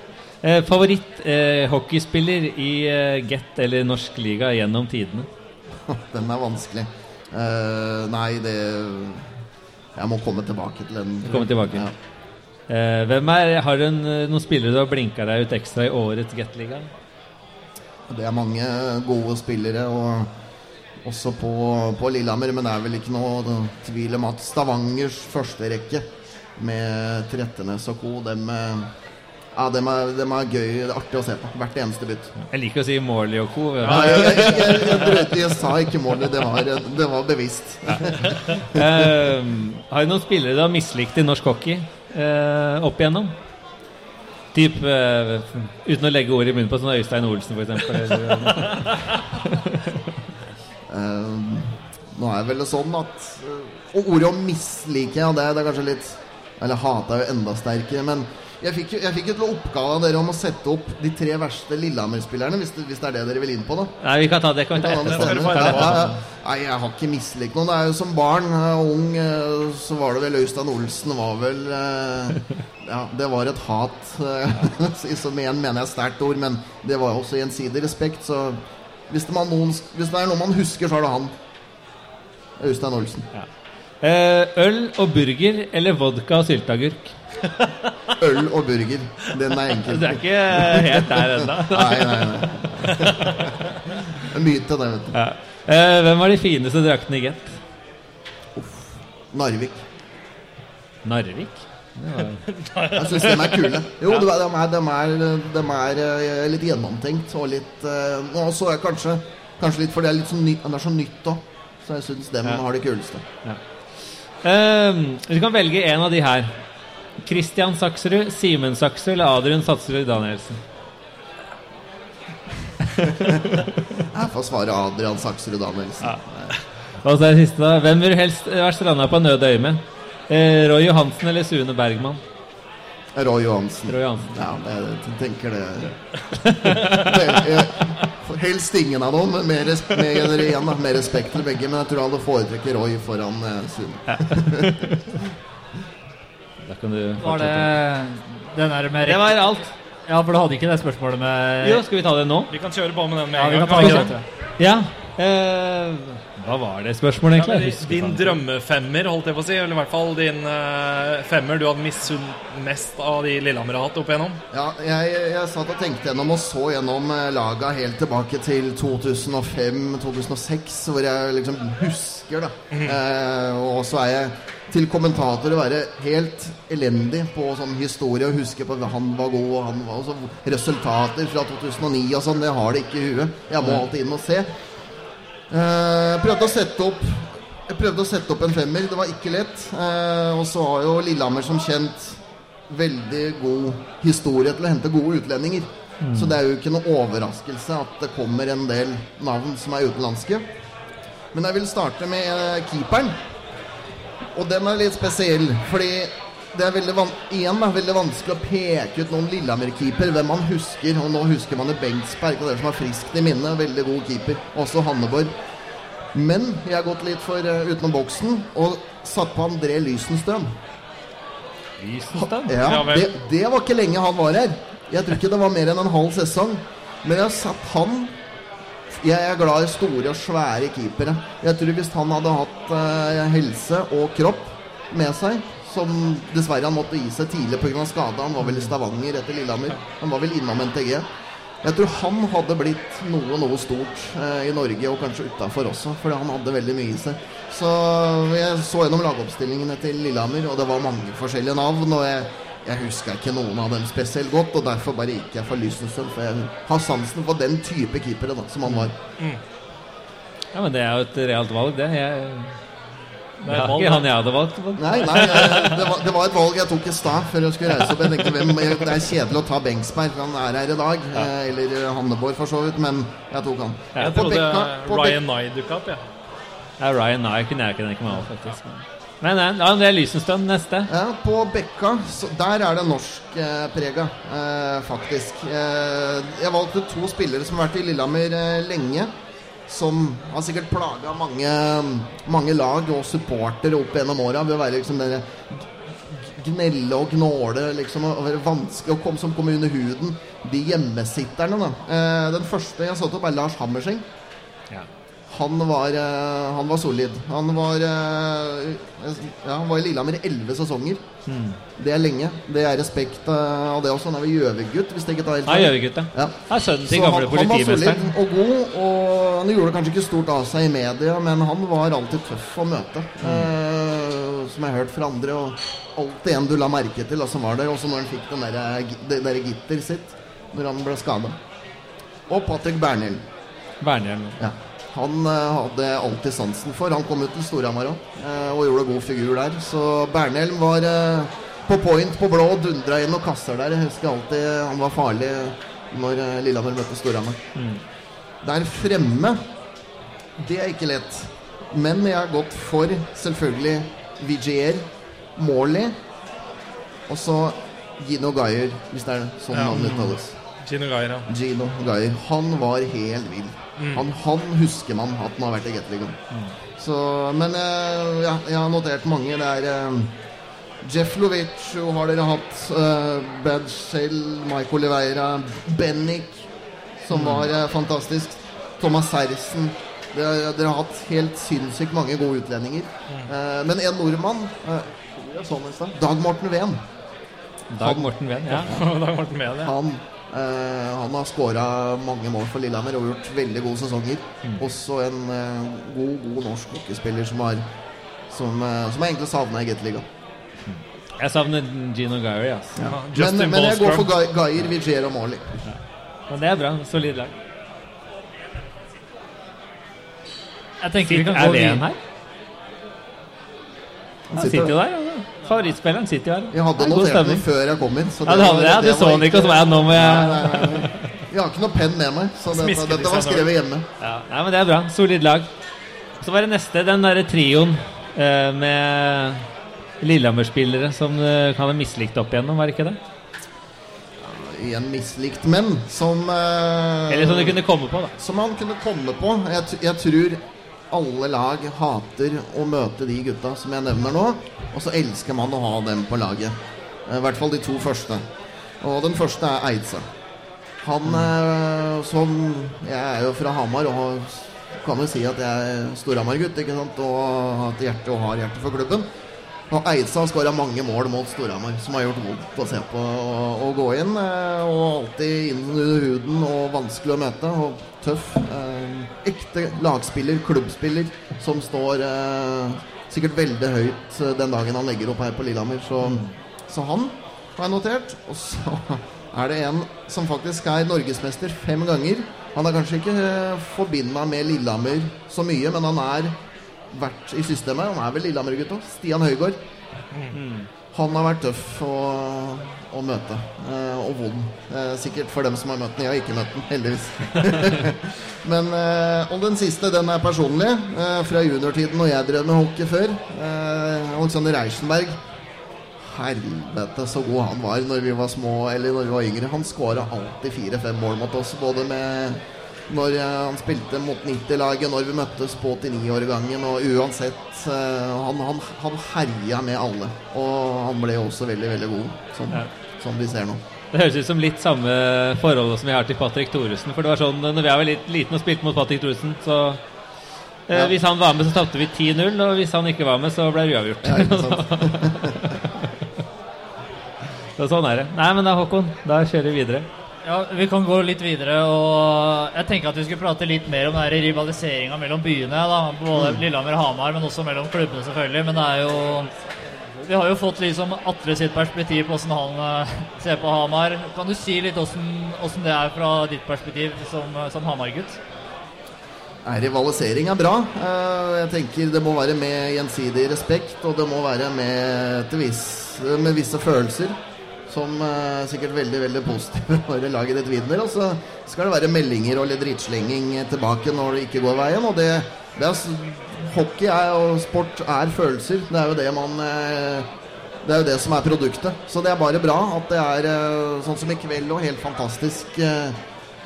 Eh, favoritt eh, hockeyspiller i eh, Get eller norsk liga gjennom tidene? Den er vanskelig. Eh, nei, det Jeg må komme tilbake til den. Komme tilbake. Ja. Eh, hvem er, har du en, eh, noen spillere du har blinka deg ut ekstra i årets Get-liga? Det er mange gode spillere, og også på, på Lillehammer. Men det er vel ikke noe tvil om at Stavangers førsterekke med Trettenes og co. Dem, ja, dem, er, dem er gøy. Det er artig å se på. Hvert eneste bytt. Jeg liker å si Morley og co. Ja, jeg, jeg, jeg, brøt- jeg sa ikke Morley. Det var, det var bevisst. Eh, har du noen spillere du har mislikt i norsk hockey uh, opp igjennom? Typ, uh, uten å legge ord i munnen på sånn Øystein Olsen, f.eks. um, nå er det vel sånn at eh, Og ordet å mislike, ja, det, det er kanskje litt Eller hate er jo enda sterkere, men jeg fikk, jo- jeg fikk jo til oppgave av dere om å sette opp de tre verste Lillehammer-spillerne, hvis, det- hvis det er det dere vil inn på, da. Nei, vi kan ta det. Kan vi ta stemmer. få Ja, ja. Nei, jeg har ikke mislikt noen. Det er jo som barn eh, og ung, eh, så var det vel Øystein Olsen var vel eh, Ja, det var et hat. eh, Som igjen mener jeg er sterkt ord, men det var jo også gjensidig respekt. Så hvis det, man noen, hvis det er noe man husker, så er det han. Øystein Olsen. Eh, øl og burger eller vodka og sylteagurk? Øl og burger. Den er enkel. Du er ikke helt der ennå. Nei, nei, nei. En myte, det, vet du. Ja. Eh, hvem var de fineste draktene i Get? Narvik. Narvik? Jeg syns de er kule. Jo, ja. de er, de er, de er eh, litt gjennomtenkt og litt eh, Og så er kanskje, kanskje litt fordi det er litt så nytt, det er så nytt òg. Så jeg syns dem Ja. har det kuleste. Eh, du kan velge en av de her. Christian Saksrud, Simen Saksrud eller Adrian Saksrud Danielsen? Jeg får svare Adrian Saksrud Danielsen. Og så er det siste, da. Hvem vil du helst vært stranda på en øde øye med? Eh, Roy Johansen eller Sune Bergman? Roy Johansen. Roy Johansen. Ja, det, jeg tenker det, Helst ingen av dem. Med, res, med, igjen, med respekt til begge, men jeg tror alle foretrekker Roy foran eh, Sune. Du Var det den der med Det var alt. Ja, for du hadde ikke det spørsmålet med Jo, skal vi ta det nå? Vi kan kjøre på med den med en ja, gang. kan det. Ja. Eh, hva var det spørsmålet, egentlig? Ja, din drømmefemmer, holdt jeg på å si, eller i hvert fall din eh, femmer du hadde misunt mest av de Lillehammer har hatt opp igjennom? Ja, jeg, jeg satt og tenkte gjennom og så gjennom eh, laga helt tilbake til 2005-2006, hvor jeg liksom husker, da. eh, og så er jeg til kommentator å være helt elendig på sånn historie og huske på at han var god og han var også, Resultater fra 2009 og sånn, det har det ikke i huet. Jeg må alltid inn og se. Eh, Jeg prøvde å sette opp Jeg prøvde å sette opp en femmer. Det var ikke lett. Eh, og så har jo Lillehammer som kjent veldig god historie til å hente gode utlendinger. Så det er jo ikke noe overraskelse at det kommer en del navn som er utenlandske. Men jeg vil starte med eh, keeperen. Og den er litt spesiell, fordi det er veldig, van igjen, da, veldig vanskelig å peke ut noen Lillehammer-keeper, hvem man husker. Og nå husker man jo Bengtsberg, og dere som er friskt i minnet. Veldig god keeper. Også Hanneborg. Men jeg har gått litt for uh, utenom boksen og satt på André Lysenstrøm. Lysenstrøm? Ja, Ja det, det var ikke lenge han var her. Jeg tror ikke det var mer enn en halv sesong. Men jeg har satt han Jeg er glad i store og svære keepere. Jeg tror hvis han hadde hatt eh, helse og kropp med seg, som dessverre han måtte gi seg tidlig pga. skade Han var vel i Stavanger etter Lillehammer. Han var vel innom NTG. Jeg tror han hadde blitt noe noe stort eh, i Norge, og kanskje utafor også, fordi han hadde veldig mye i seg. Så jeg så gjennom lagoppstillingene til Lillehammer, og det var mange forskjellige navn. Og jeg, jeg huska ikke noen av dem spesielt godt, og derfor bare gikk jeg for Lysensund. For jeg har sansen for den type keepere da, som han var. Ja, men det er jo et realt valg, det. Jeg, det er valg, ikke han jeg hadde valgt. Nei, nei jeg, det, var, det var et valg jeg tok i stad før jeg skulle reise opp. Jeg tenkte hvem, jeg, Det er kjedelig å ta Bengsberg, for han er her i dag. Ja. eller eh, Hanneborg, for så vidt. Men jeg tok han. Jeg På trodde Ryan Nye dukka opp, ja. Ja, Ryan Nye kunne jeg ikke tenke meg av, faktisk. Men nei, ja, det er Lysenstøm, neste. Ja, på Bekka, der er det norskprega, eh, faktisk. Eh, jeg valgte to spillere som har vært i Lillehammer eh, lenge. Som har sikkert plaga mange, mange lag og supportere opp gjennom åra ved å være liksom denne gnelle og gnåle, liksom, og være vanskelig å komme, som komme under huden. De hjemmesitterne, da. Eh, den første jeg så opp, er Lars Hammerseng. Ja. Han var, eh, han var solid. Han var, eh, ja, han var i Lillehammer i elleve sesonger. Det er lenge. Det er respekt eh, av det også. Han er vel Gjøvik-gutt, hvis det ikke tar helt Ja, Gjøvik-gutt, Ja. Ja, sønnen til han, politimesteren. han var solid og god, og han gjorde kanskje ikke stort av seg i media, men han var alltid tøff å møte. Eh, som jeg har hørt fra andre, og alltid en du la merke til, som var der. Også når han fikk den der, det der gitter sitt, når han ble skada. Og Patrick Bernhild. Bernhild. Ja. Han eh, hadde alltid sansen for. Han kom ut til Storhamar òg eh, og gjorde god figur der. Så Bernhelm var eh, på point på blå og dundra inn og kasser der. Jeg husker alltid han var farlig når eh, Lillehammer møtte Storhamar. Der fremme Det er ikke lett. Men jeg har gått for selvfølgelig Vigier, Morley og så Gino Gayer, hvis det er sånn Ja. navnet uttales. Gino Gaira. Gino Gayer. Han var helt vill. Han, han husker man at han har vært i Gateligaen. Så Men uh, ja, jeg har notert mange. Det er uh, Jeff Lovic har dere hatt. Uh, Bad Shell, Michael Oliveira, Bennik, som var uh, fantastisk. Thomas Sersen. Dere, dere har hatt helt sinnssykt mange gode utlendinger. Eh, men en nordmann eh, sånn. Dag Morten Ven. Dag Morten Ven. Ja. Dag Morten Ven, ja. Han, eh, han har skåra mange mål for Lillehammer og gjort veldig gode sesonger. Også en eh, god, god norsk hockeyspiller som har som, eh, som jeg egentlig savna i Gateligaen. Jeg savner Gino Guyer. Ja, Men, men jeg går for Guyer, Vigier og Morley. Men det er bra. Solid lag. Jeg tenker vi kan Er gå inn her? Han sitter jo der. Favorittspilleren sitter jo her. Jeg hadde Det er notert den før jeg kom inn. Så Ja, det hadde jeg. Du så den ikke, og så var jeg nå må jeg nei, nei. Jeg har ikke noe penn med meg, så dette, dette var skrevet hjemme. ja. Nei, men det er bra. Solid lag. Så var det neste, den derre trioen eh, med Lillehammer-spillere som eh, kan ha mislikt opp igjennom, var det ikke det? Igjen mislikt, men som eh, Eller som du kunne komme på, da. Som han kunne komme på. Jeg, jeg tror alle lag hater å møte de gutta som jeg nevner nå. Og så elsker man å ha dem på laget. Eh, I hvert fall de to første. Og den første er Eidse. Han eh, som Jeg er jo fra Hamar og kan jo si at jeg er Storhamar-gutt. ikke sant? Og har hatt hjerte og har hjerte for klubben. Og Eidse har skåra mange mål mot Storhamar, som har gjort vondt å se på og, og gå inn. eh, Og alltid inn under huden og vanskelig å møte. Og tøff. Eh, ekte lagspiller, klubbspiller, som står eh, sikkert veldig høyt eh, den dagen han legger opp her på Lillehammer. Så, så han har jeg notert. Og så er det en som faktisk er norgesmester fem ganger. Han er kanskje ikke eh, meg med Lillehammer så mye, men han er vært i systemet. Han er vel Lillehammer-gutta. Stian Høygård. Han har vært tøff å, å møte, eh, og vond. Eh, sikkert for dem som har møtt den. Jeg har ikke møtt den, heldigvis. Men, eh, og den siste, den er personlig. Eh, fra juniortiden når jeg drev med hockey før. Eh, Alexander Reichenberg. Helvete så god han var når vi var små eller når vi var yngre. Han skåra alltid fire-fem mål mot oss. Både med når eh, han spilte mot 90-laget, når vi møttes på 89-årgangen. Og uansett eh, han, han, han herja med alle. Og han ble også veldig, veldig god, som, Ja. som vi ser nå. Det høres ut som litt samme forhold som vi har til Patrick Thoresen. For det var sånn, når vi var litt liten og spilte mot Patrick Thoresen, så eh, Ja. Hvis han var med, så tapte vi 10-0, og hvis han ikke var med, så ble det uavgjort. Ja? Så sånn er det. Nei, men da, Håkon, da kjører vi videre. Ja, Vi kan gå litt videre. og Jeg tenker at vi skulle prate litt mer om rivaliseringa mellom byene. da, Både Lillehammer og Hamar, men også mellom klubbene, selvfølgelig. Men det er jo vi har jo fått liksom Atle sitt perspektiv på hvordan han eh, ser på Hamar. Kan du si litt hvordan det er fra ditt perspektiv som, som Hamar-gutt? Rivalisering er bra. Eh, Jeg tenker Det må være med gjensidig respekt, og det må være med, til viss, med visse følelser. Som uh, er sikkert veldig veldig positive når laget ditt vinner. Og så skal det være meldinger og litt drittslenging tilbake når det ikke går veien. Og det, det er, hockey er, og sport er følelser. Det er jo det man uh, Det er jo det som er produktet. Så det er bare bra at det er uh, sånn som i kveld og helt fantastisk.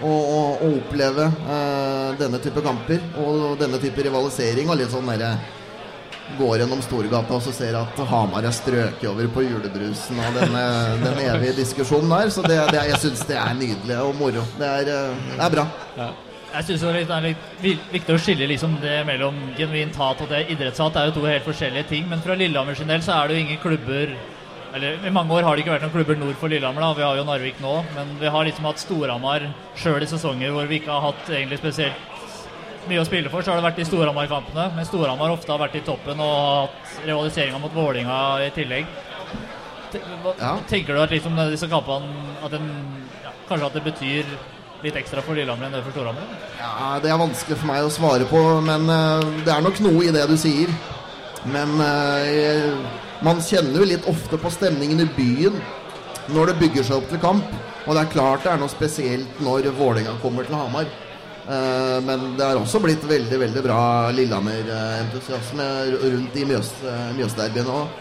å, å, å oppleve denne type kamper og denne type rivalisering og litt sånn derre Går gjennom Storgata og så ser at Hamar er strøket over på julebrusen og denne, den evige diskusjonen der. Så det, det, jeg syns det er nydelig og moro. Det er, eh, det er bra. Jeg synes det er litt litt, viktig å skille liksom det mellom genuint hat og det idrettshat. Det er jo to helt forskjellige ting. Men fra Lillehammer sin del så er det jo ingen klubber Eller i mange år har det ikke vært noen klubber nord for Lillehammer. da Vi har jo Narvik nå. Men vi har liksom hatt Storhamar sjøl i sesonger hvor vi ikke har hatt egentlig spesielt mye å spille for, så har det vært de Storhamar-kampene. Men Storhamar ofte har vært i toppen og hatt rivaliseringa mot Vålinga i tillegg. Hva- Ja. Tenker du at liksom disse kampene at den, ja, Kanskje at det betyr litt ekstra for Lillehammer enn det for Storhamar? Ja, Det er vanskelig for meg å svare på, men uh, det er nok noe i det du sier. Men uh, jeg- man kjenner jo litt ofte på stemningen i byen når det bygger seg opp til kamp. Og det er klart det er noe spesielt når Vålerenga kommer til Hamar. Eh, men det har også blitt veldig veldig bra Lillehammer-entusiasme rundt i Mjøs, Mjøsderbyen òg.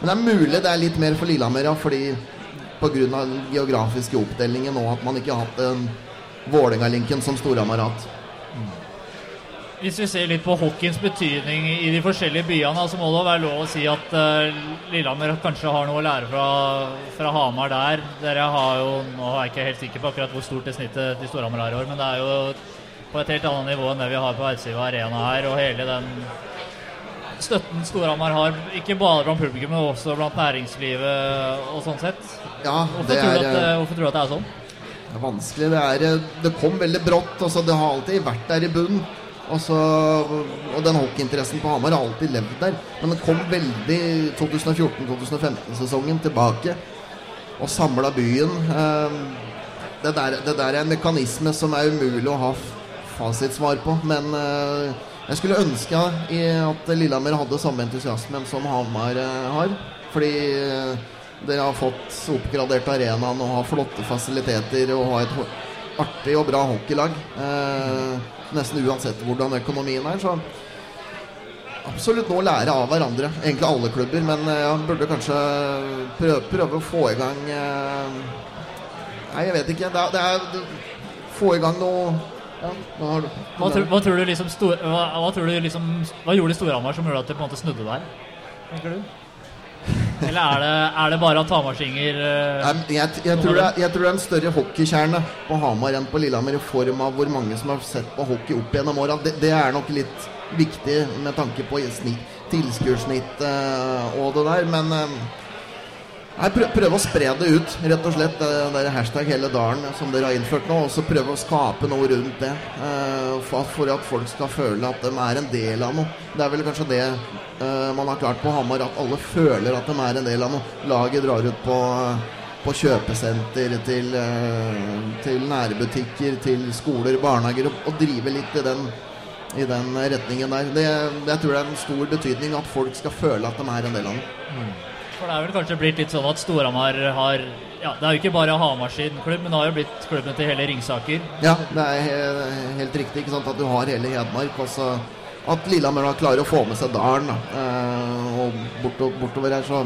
Men det er mulig det er litt mer for Lillehammer, ja, fordi pga. den geografiske oppdelingen og at man ikke har hatt en Vålerenga-linken som Storhamar har. Hvis vi ser litt på hockeyens betydning i de forskjellige byene, så må det være lov å si at eh, Lillehammer kanskje har noe å lære fra, fra Hamar der. Dere har jo, Nå er jeg ikke helt sikker på akkurat hvor stort det snittet til Storhamar er i år, men det er jo på et helt annet nivå enn det vi har på Eidsiva Arena her. Og hele den støtten Storhamar har, ikke bare blant publikum, men også blant næringslivet og sånn sett. Ja, Hvorfor, er... tror, er, at, eh, hvorfor tror du at det er sånn? det er vanskelig. Det, er, eh, det kom veldig brått. Altså, det har alltid vært der i bunnen. Og, så, og den hockeyinteressen på Hamar har alltid levd der. Men den kom veldig 2014-2015-sesongen tilbake og samla byen. Eh, Det der, det der er en mekanisme som er umulig å ha fasitsvar på. Men eh, jeg skulle ønske at Lillehammer hadde samme entusiasmen som Hamar eh, har. Fordi eh, dere har fått oppgradert arenaen og har flotte fasiliteter og har et artig og bra hockeylag. Eh, nesten uansett hvordan økonomien er. Så absolutt nå lære av hverandre. Egentlig alle klubber, men jeg ja, burde kanskje prøve, prøve å få i gang eh, Nei, jeg vet ikke. Det er, det er Få i gang noe ja, hva har du Hva tror, hva tror du liksom stor, hva, hva tror du liksom Hva gjorde Storhamar som gjorde at det på en måte snudde der? Tenker du? Eller er det, er det bare at Hamarsinger eh, Nei, men jeg, jeg, tror det jeg tror det er en større hockeykjerne på Hamar enn på Lillehammer i form av hvor mange som har sett på hockey opp gjennom åra. Det, det er nok litt viktig med tanke på snitt, tilskuersnitt eh, og det der. Men eh, prøv, prøve å spre det ut, rett og slett. Det der hashtag hele dalen som dere har innført nå. Og så prøve å skape noe rundt det. eh, for, at folk skal føle at de er en del av noe. Det er vel kanskje det eh, man har klart på Hamar. At alle føler at de er en del av noe. Laget drar ut på, på kjøpesenter, til, eh, til nærbutikker, til skoler, barnehager. Og, drive litt i den, i den retningen der. Det, jeg tror det er en stor betydning at folk skal føle at de er en del av noe. For det er vel kanskje blitt litt sånn at Storhamar har Ja, det er jo ikke bare Hamar sin klubb, men det har jo blitt klubben til hele Ringsaker. Ja, det er helt riktig. ikke sant, At du har hele Hedmark. Og så at Lillehammer da klarer å få med seg Dalen da, eh, og bortover, bortover her. Så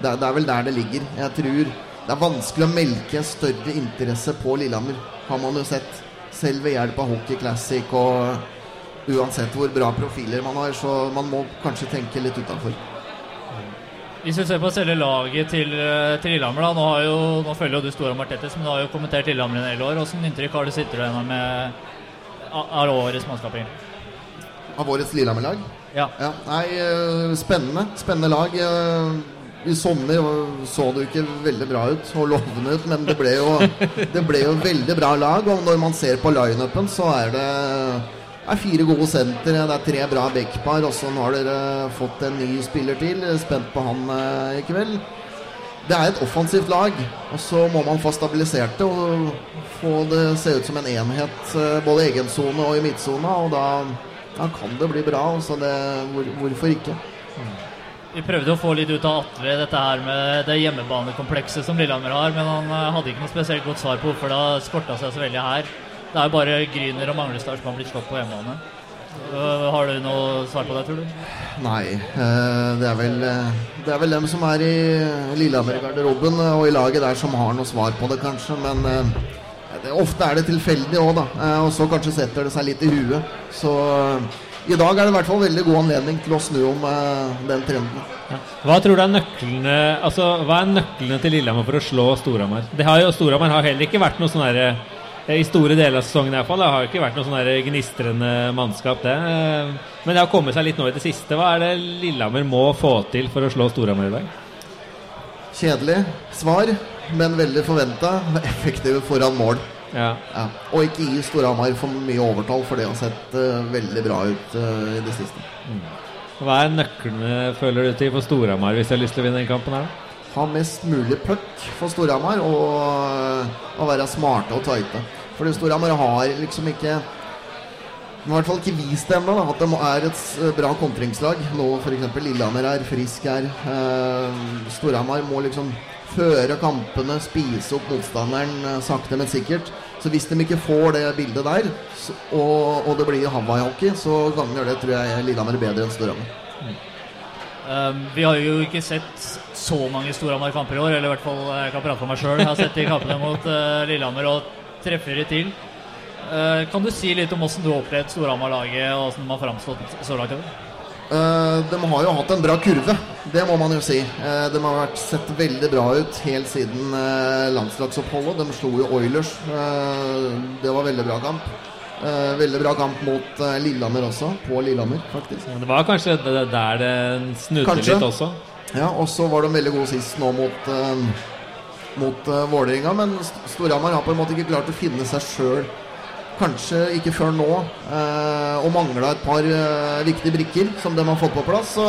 det, det er vel der det ligger. Jeg tror det er vanskelig å melke større interesse på Lillehammer, har man jo sett. Selv ved hjelp av Hockey Classic og uansett hvor bra profiler man har. Så man må kanskje tenke litt utafor. Hvis vi ser på selve laget til, eh, til Lillehammer, da Nå, har jo, nå følger jo du Storhamar tettest, men du har jo kommentert Lillehammer en del år. Hvilket inntrykk har du sitter du igjen med av årets mannskap? Av årets Lillehammer-lag? Ja. Ja, nei, eh, spennende. Spennende lag. Eh, I sommer så det jo ikke veldig bra ut og lovende ut, men det ble jo, det ble jo veldig bra lag. Og når man ser på lineupen, så er det er fire gode sentre, det er tre bra backpar, og så nå har dere fått en ny spiller til. Spent på han eh, i kveld. Det er et offensivt lag, og så må man få stabilisert det og få det se ut som en enhet, eh, både i egen sone og i midtsona, og da, da kan det bli bra. Så det, hvor, hvorfor ikke? Vi prøvde å få litt ut av Atle dette her med det hjemmebanekomplekset som Lillehammer har, men han eh, hadde ikke noe spesielt godt svar på hvorfor det har skorta seg så veldig her. Det er jo bare Gryner og Manglestad som har blitt slått på hjemmebane. Øh, Har du noe svar på det, tror du? Nei, eh, det er vel eh, Det er vel dem som er i Lillehammer-garderoben eh, og i laget der som har noe svar på det, kanskje. Men det, ofte er det tilfeldig òg, da. Eh, Og så kanskje setter det seg litt i huet. Så i dag er det i hvert fall veldig god anledning til å snu om den trenden. Hva tror du er nøklene Altså, hva er nøklene til Lillehammer for å slå Storhamar? Det har Storhamar har heller ikke vært noe sånn derre eh, I store deler av sesongen i hvert fall. Det har ikke vært noe sånn gnistrende mannskap, det. Men det har kommet seg litt nå i det siste. Hva er det Lillehammer må få til for å slå Storhamar i dag? Kjedelig svar, men veldig forventa. Effektive foran mål. Ja. Ja. Og ikke gi Storhamar for mye overtall, for det har sett uh, veldig bra ut uh, i det siste. Hva er nøklene, føler du, til for Storhamar hvis de har lyst til å vinne den kampen her? da? Ha mest mulig puck for Storhamar og, og være smarte og tighte. Fordi Storhamar har liksom ikke i hvert fall ikke vist det ennå at de er et bra kontringslag. Nå f.eks. Lillehammer er frisk her. Eh, Storhamar må liksom føre kampene, spise opp motstanderen eh, sakte, men sikkert. Så hvis de ikke får det bildet der, og, og det blir Hawaii-hockey, så ganger det tror jeg Lillehammer bedre enn Storhamar. Um, vi har jo ikke sett så mange Storhamar-kamper i år, eller i hvert fall eh, jeg kan prate for meg sjøl. Jeg har sett de kampene mot uh, Lillehammer og treffer de til. Uh, kan du si litt om hvordan du har opplevd Storhamar-laget, og hvordan de har framstått så langt i år? Uh, de har jo hatt en bra kurve, det må man jo si. Uh, de har vært, sett veldig bra ut helt siden uh, landslagsoppholdet. De slo jo Oilers. eh, det var veldig bra kamp. Eh, veldig bra kamp mot eh, Lillehammer også, på Lillehammer, faktisk. Ja, Det var kanskje der det snudde Kanskje. litt også. Ja, Og så var de veldig gode sist nå mot, eh, mot eh, Vålerenga, men St- Storhamar har på en måte ikke klart å finne seg sjøl. Kanskje ikke før nå, eh, og mangla et par eh, viktige brikker som de har fått på plass. Så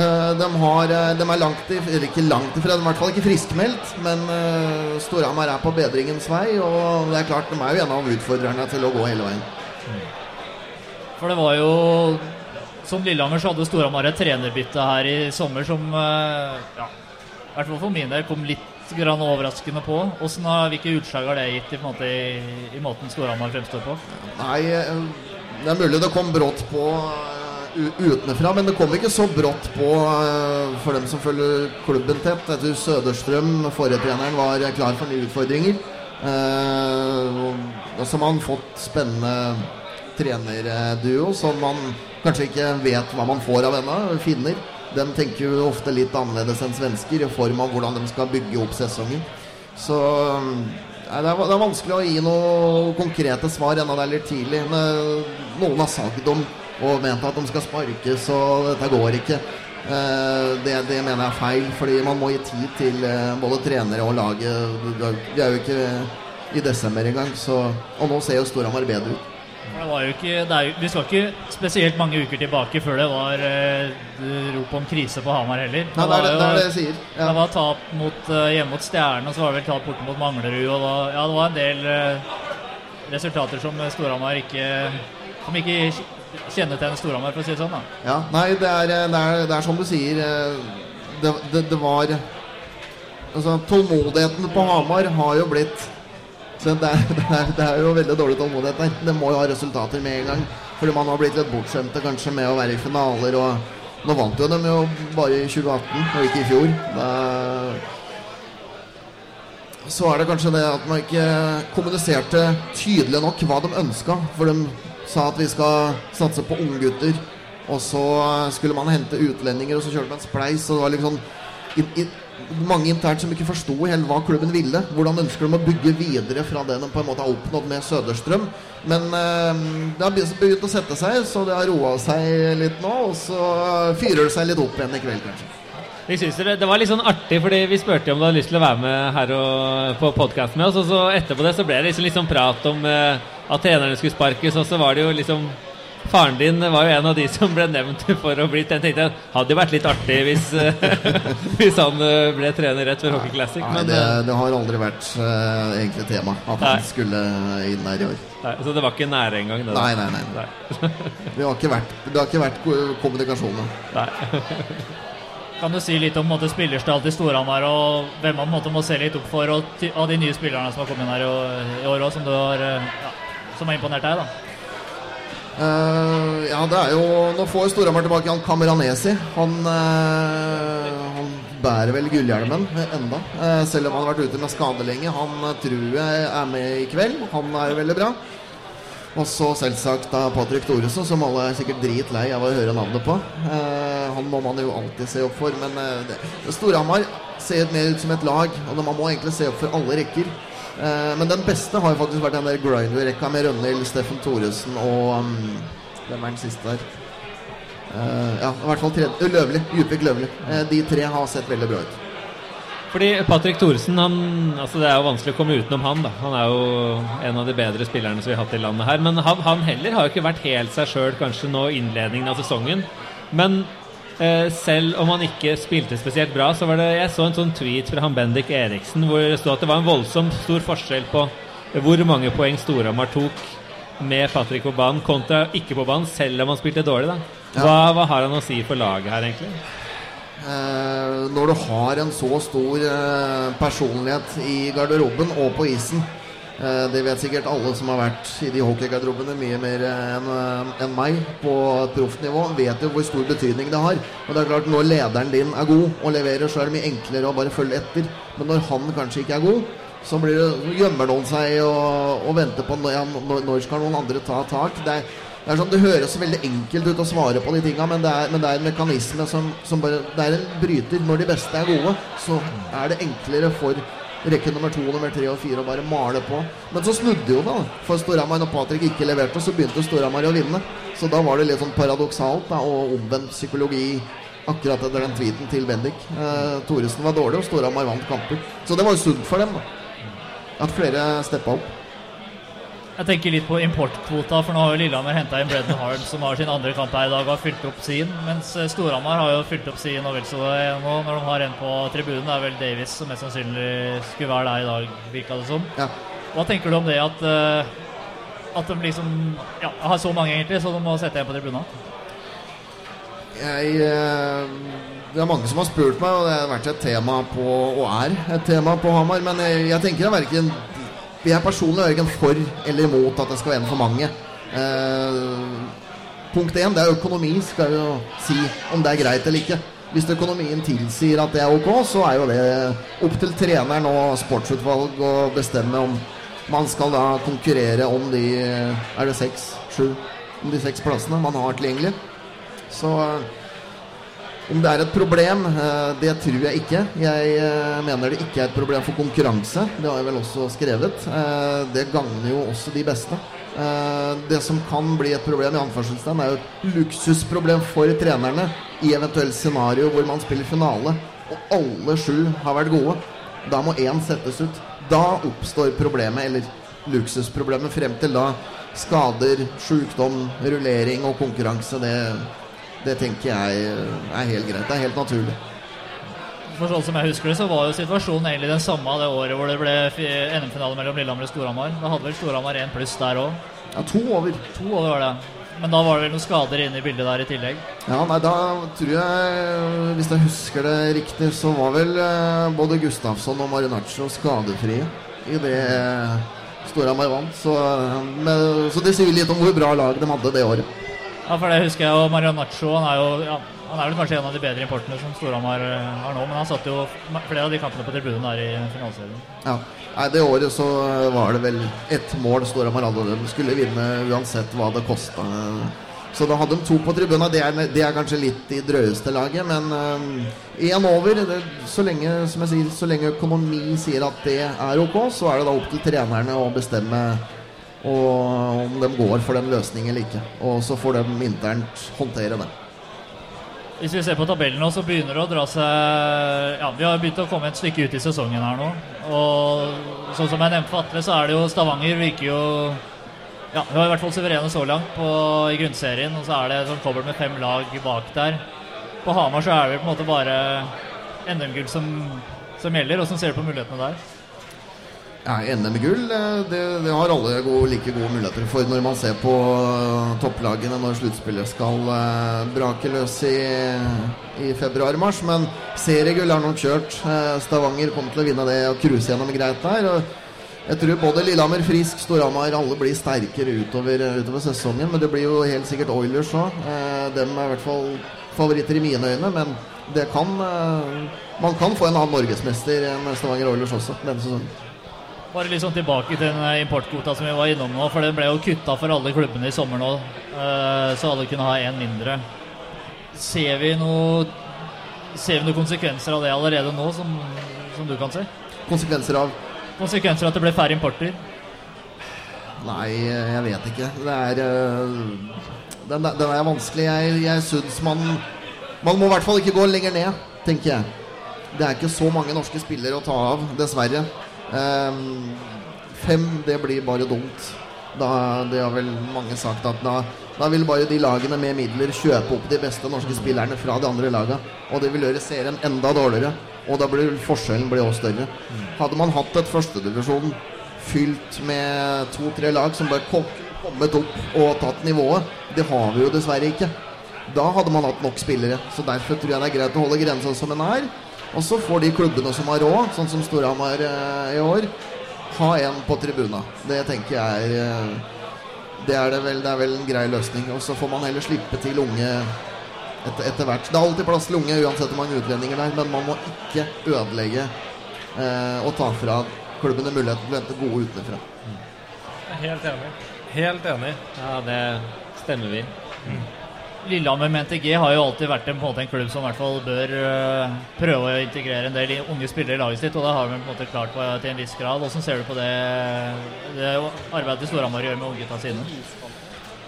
eh, de, har, eh, de er langt i, eller ikke langt ifra, de er i hvert fall ikke friskmeldt. Men uh, Storhamar er på bedringens vei, og det er klart de er jo en av utfordrerne til å gå hele veien. For det var jo Som Lillehammer så hadde Storhamar et trenerbytte her i sommer som eh, ja, i hvert fall for min del kom litt grann overraskende på. Hvordan Hvilke utslag har det gitt i, måte, i, i måten Storhamar fremstår på? Nei, eh, det er mulig det kom brått på eh, utenfra, men det kom ikke så brått på for dem som følger klubben tett. Tror Søderstrøm, forrige treneren, var klar for nye utfordringer. Eh, og så har man fått spennende trenerduo som man kanskje ikke vet hva man får av ennå. Finner. De tenker jo ofte litt annerledes enn svensker i form av hvordan de skal bygge opp sesongen. Så nei, det, er, det er vanskelig å gi noe konkrete svar ennå det er litt tidlig. Men noen har sagt om og ment at de skal sparkes, og dette går ikke. Eh, Det, det mener jeg er feil, fordi man må gi tid til eh, både trenere og laget. Vi er jo ikke i desember engang, så Og nå ser jo Storhamar bedre ut. Ikke, er vi skal ikke spesielt mange uker tilbake før det var eh, rop om krise på Hamar heller. Nei, det er det, det, er det jeg sier. Det var tap mot, eh, hjemme mot Stjernen, og så var det vel tap borte mot Manglerud. Og var, ja, det var en del eh, resultater som Storhamar ikke Som ikke kjennetegner Storhamar, for å si det sånn. da. Ja, nei, det er, det er, det er som du sier eh, Det, det, det var Altså, tålmodigheten på Hamar har jo blitt det, det, er, det, er, det er jo veldig dårlig tålmodighet der. Det må jo ha resultater med en gang. Fordi man har blitt litt bortskjemte kanskje med å være i finaler. Og nå vant jo de jo bare i 2018, og ikke i fjor. Da, så er det kanskje det at man ikke kommuniserte tydelig nok hva de ønska. For de sa at vi skal satse på unggutter, og så skulle man hente utlendinger, og så kjørte man spleis. Og det var liksom i, i, mange internt som ikke forsto hva klubben ville. Hvordan ønsker de å bygge videre fra det de på en måte har oppnådd med Søderstrøm. Men eh, det har begynt å sette seg, så det har roa seg litt nå. Og så fyrer det seg litt opp igjen i kveld, kanskje. Jeg synes det, det var litt sånn artig, fordi vi spurte om du hadde lyst til å være med her og, på podkasten med oss. Og så etterpå det så ble det liksom, litt sånn prat om eh, at trenerne skulle sparkes, og så var det jo liksom Faren din var jo en av de som ble nevnt for å bli Den tenkte jeg hadde jo vært litt artig hvis, eh, hvis han eh, ble trener rett før Hockey Classic. Nei, Men, det, eh, det har aldri vært uh, egentlig tema at Nei. han skulle inn der i år. nei, så det var ikke nære engang? det. Nei, nei, nei. nei. Det har ikke vært, det har ikke vært kommunikasjon. nei. Kan du si litt om måte, spillerstall til Storhamar, og hvem man måte, må se litt opp for, og av de nye spillerne som har kommet inn her i, år- i år òg, som, du har, ja, som har imponert deg? da? Eh, ja, det er jo Nå får Storhamar tilbake han Kameranesi. Han, uh, han bærer vel gullhjelmen enda, uh, selv om han har vært ute med skade lenge. Han tror jeg er med i kveld. Han er jo veldig bra. Og så selvsagt da Patrick Thoresen, som alle er sikkert dritlei av å høre navnet på. Han må man jo alltid se opp for, men Storhamar ser mer ut som et lag, og man må egentlig se opp for alle rekker. Eh, men den beste har jo faktisk vært den der Grinder-rekka med Rønhild, Steffen Thoresen og um, Hvem er den siste der? Eh, ja, i hvert fall tredje. Løvli. Djupvik Løvli. Eh, de tre har sett veldig bra ut. Fordi Patrick Thoresen altså Det er jo vanskelig å komme utenom han. da Han er jo en av de bedre spillerne som vi har hatt i landet her. Men han, han heller har jo ikke vært helt seg sjøl kanskje nå innledningen av sesongen. Men eh, selv om han ikke spilte spesielt bra, så var det Jeg så en sånn tweet fra han Bendik Eriksen hvor det sto at det var en voldsomt stor forskjell på hvor mange poeng Storhamar tok med Patrick på banen kontra ikke på banen, selv om han spilte dårlig. da hva, hva har han å si for laget her, egentlig? Eh, når du har en så stor eh, personlighet i garderoben og på isen eh, Det vet sikkert alle som har vært i de hockeygarderobene mye mer enn en meg på proffnivå, vet jo hvor stor betydning det har. Og det er klart Når lederen din er god og leverer, så er det mye enklere å bare følge etter. Men når han kanskje ikke er god, så, det, gjemmer noen seg og, og venter på når, når, når skal noen andre ta tak. Det er, det er sånn, det høres veldig enkelt ut å svare på de tinga, men men det er en mekanisme som, som bare Det er en bryter. Når de beste er gode, så er det enklere for rekke nummer to, nummer tre og fire å bare male på. Men så snudde jo det, da. For Storhamar når Patrick ikke leverte, så begynte Storhamar å vinne. Så da var det litt sånn paradoksalt da, og omvendt psykologi akkurat etter den tweeten til Bendik. Eh, Thoresen var dårlig, og Storhamar vant kamper. Så det var jo sunt for dem, da. At flere steppa opp. Jeg tenker litt på importkvota, for nå har jo Lillehammer henta inn Bredden Hard, som har sin andre kamp her i dag og har fylt opp sin. Mens eh, Storhamar har jo fylt opp sin og vel så det nå. Når de har en på tribunen, det er vel Davies som mest sannsynlig skulle være der i dag, virka det som. Ja. Hva tenker du om det at eh, at de liksom ja, har så mange, egentlig, så de må sette en på tribunen? Jeg, eh, det er mange som har spurt meg, og det har vært et tema på, og er et tema på Hamar. Men jeg, jeg tenker det er verken Jeg personlig Jørgen for eller imot at det skal være en for mange. Eh, punkt én, det er økonomi, skal jeg jo si om det er greit eller ikke. Hvis økonomien tilsier at det er ok, så er jo det opp til treneren og sportsutvalg å bestemme om man skal da konkurrere om de Er det seks, sju Om de seks plassene man har tilgjengelig. Så eh, om det er et problem, eh, det tror jeg ikke. Jeg eh, mener det ikke er et problem for konkurranse. Det har jeg vel også skrevet. Eh, Det gagner jo også de beste. Det som kan bli et problem, i anførselstegn, er jo et luksusproblem for trenerne i eventuelt scenario hvor man spiller finale, og alle sju har vært gode. Da må én settes ut. Da oppstår problemet, eller luksusproblemet, frem til da skader, sjukdom, rullering og konkurranse. Det, det tenker jeg er helt greit. Det er helt naturlig. For sånn som jeg husker det, så var jo situasjonen egentlig den samme det året hvor det ble NM-finale mellom Lillehammer og Storhamar. Da hadde vel Storhamar én pluss der òg. Ja, to over. To over var det. Men da var det vel noen skader inne i bildet der i tillegg. Ja, nei, da tror jeg, hvis jeg husker det riktig, så var vel eh, både Gustafsson og Marinaccio skadefrie i det eh, Storhamar vant. Så, eh, men- så det sier litt om hvor bra lag de hadde det året. Ja, for det husker jeg jo Marianaccio. Han er jo ja, han er vel kanskje en av de bedre importene som Storhamar eh, har nå, men han satt jo flere av de kampene på tribunen der i finaleserien. Ja. Nei, Det året så var det vel ett mål Storhamar hadde. De skulle vinne uansett hva det kosta. Så da hadde de to på tribunen. Det er, det er kanskje litt i drøyeste laget, men én over. Det, så lenge som jeg sier, så lenge økonomi sier at det er ok, så er det da opp til trenerne å bestemme og, om de går for den løsningen eller ikke. Og så får de internt håndtere det. Hvis vi ser på tabellen nå, så begynner det å dra seg Ja, vi har begynt å komme et stykke ut i sesongen her nå. Og sånn som jeg nevnte for Atle, så er det jo Stavanger virker jo Ja, vi har i hvert fall suverene så langt på, i grunnserien, og så er det sånn kobbel med fem lag bak der. På Hamar så er det på en måte bare NM-gull som, som gjelder. Åssen ser du på mulighetene der? Ja, NM-gull eh, det, det har alle gode, like gode muligheter for når man ser på eh, topplagene når sluttspillet skal eh, brake løs i, i februar-mars. Men seriegull er nok kjørt. Stavanger kommer til å vinne det og cruise gjennom greit der. Og jeg tror både Lillehammer, Frisk, Storhamar alle blir sterkere utover, utover sesongen. Men det blir jo helt sikkert Oilers òg. Eh, dem er i hvert fall favoritter i mine øyne. Men det kan eh, man kan få en annen norgesmester enn Stavanger Oilers også denne sesongen. Bare sånn tilbake til den eh, importkvota som vi var innom nå, for den ble jo kutta for alle klubbene i sommer nå, eh, så alle kunne ha én mindre. Ser vi noe Ser vi noen konsekvenser av det allerede nå, som, som du kan se? Konsekvenser av Konsekvenser av at det ble færre importer? Nei, jeg vet ikke. Det er øh, Den, den er vanskelig. Jeg, jeg syns man Man må i hvert fall ikke gå lenger ned, tenker jeg. Det er ikke så mange norske spillere å ta av, dessverre. Ehm, fem, det blir bare dumt. Da, det har vel mange sagt at da, da vil bare de lagene med midler kjøpe opp de beste norske spillerne fra de andre lagene. Og det vil gjøre serien enda dårligere. Og da blir forskjellen blir også større. Hadde man hatt et førstedivisjon fylt med to-tre lag som bare kom, kommet opp og tatt nivået, det har vi jo dessverre ikke. Da hadde man hatt nok spillere. Så derfor tror jeg det er greit å holde grensa som den er. Og så får de klubbene som har råd, sånn som Storhamar eh, i år, ha en på tribuna. Det tenker jeg er eh, det er, det, vel, det er vel en grei løsning. Og så får man heller slippe til unge etter, etter hvert. Det er alltid plass til unge uansett hvor mange utlendinger der, men man må ikke ødelegge eh, og ta fra klubbene muligheten til å hente gode utenfra. Er Helt enig. Helt enig. Ja, det stemmer vi. Lillehammer med NTG har jo alltid vært en, en, en klubb som i hvert fall bør uh, prøve å integrere en del unge spillere i laget sitt, og det har vi på en måte klart på, til en viss grad. Hvordan ser du på det, det arbeidet Storhamar gjør med unggutta sine?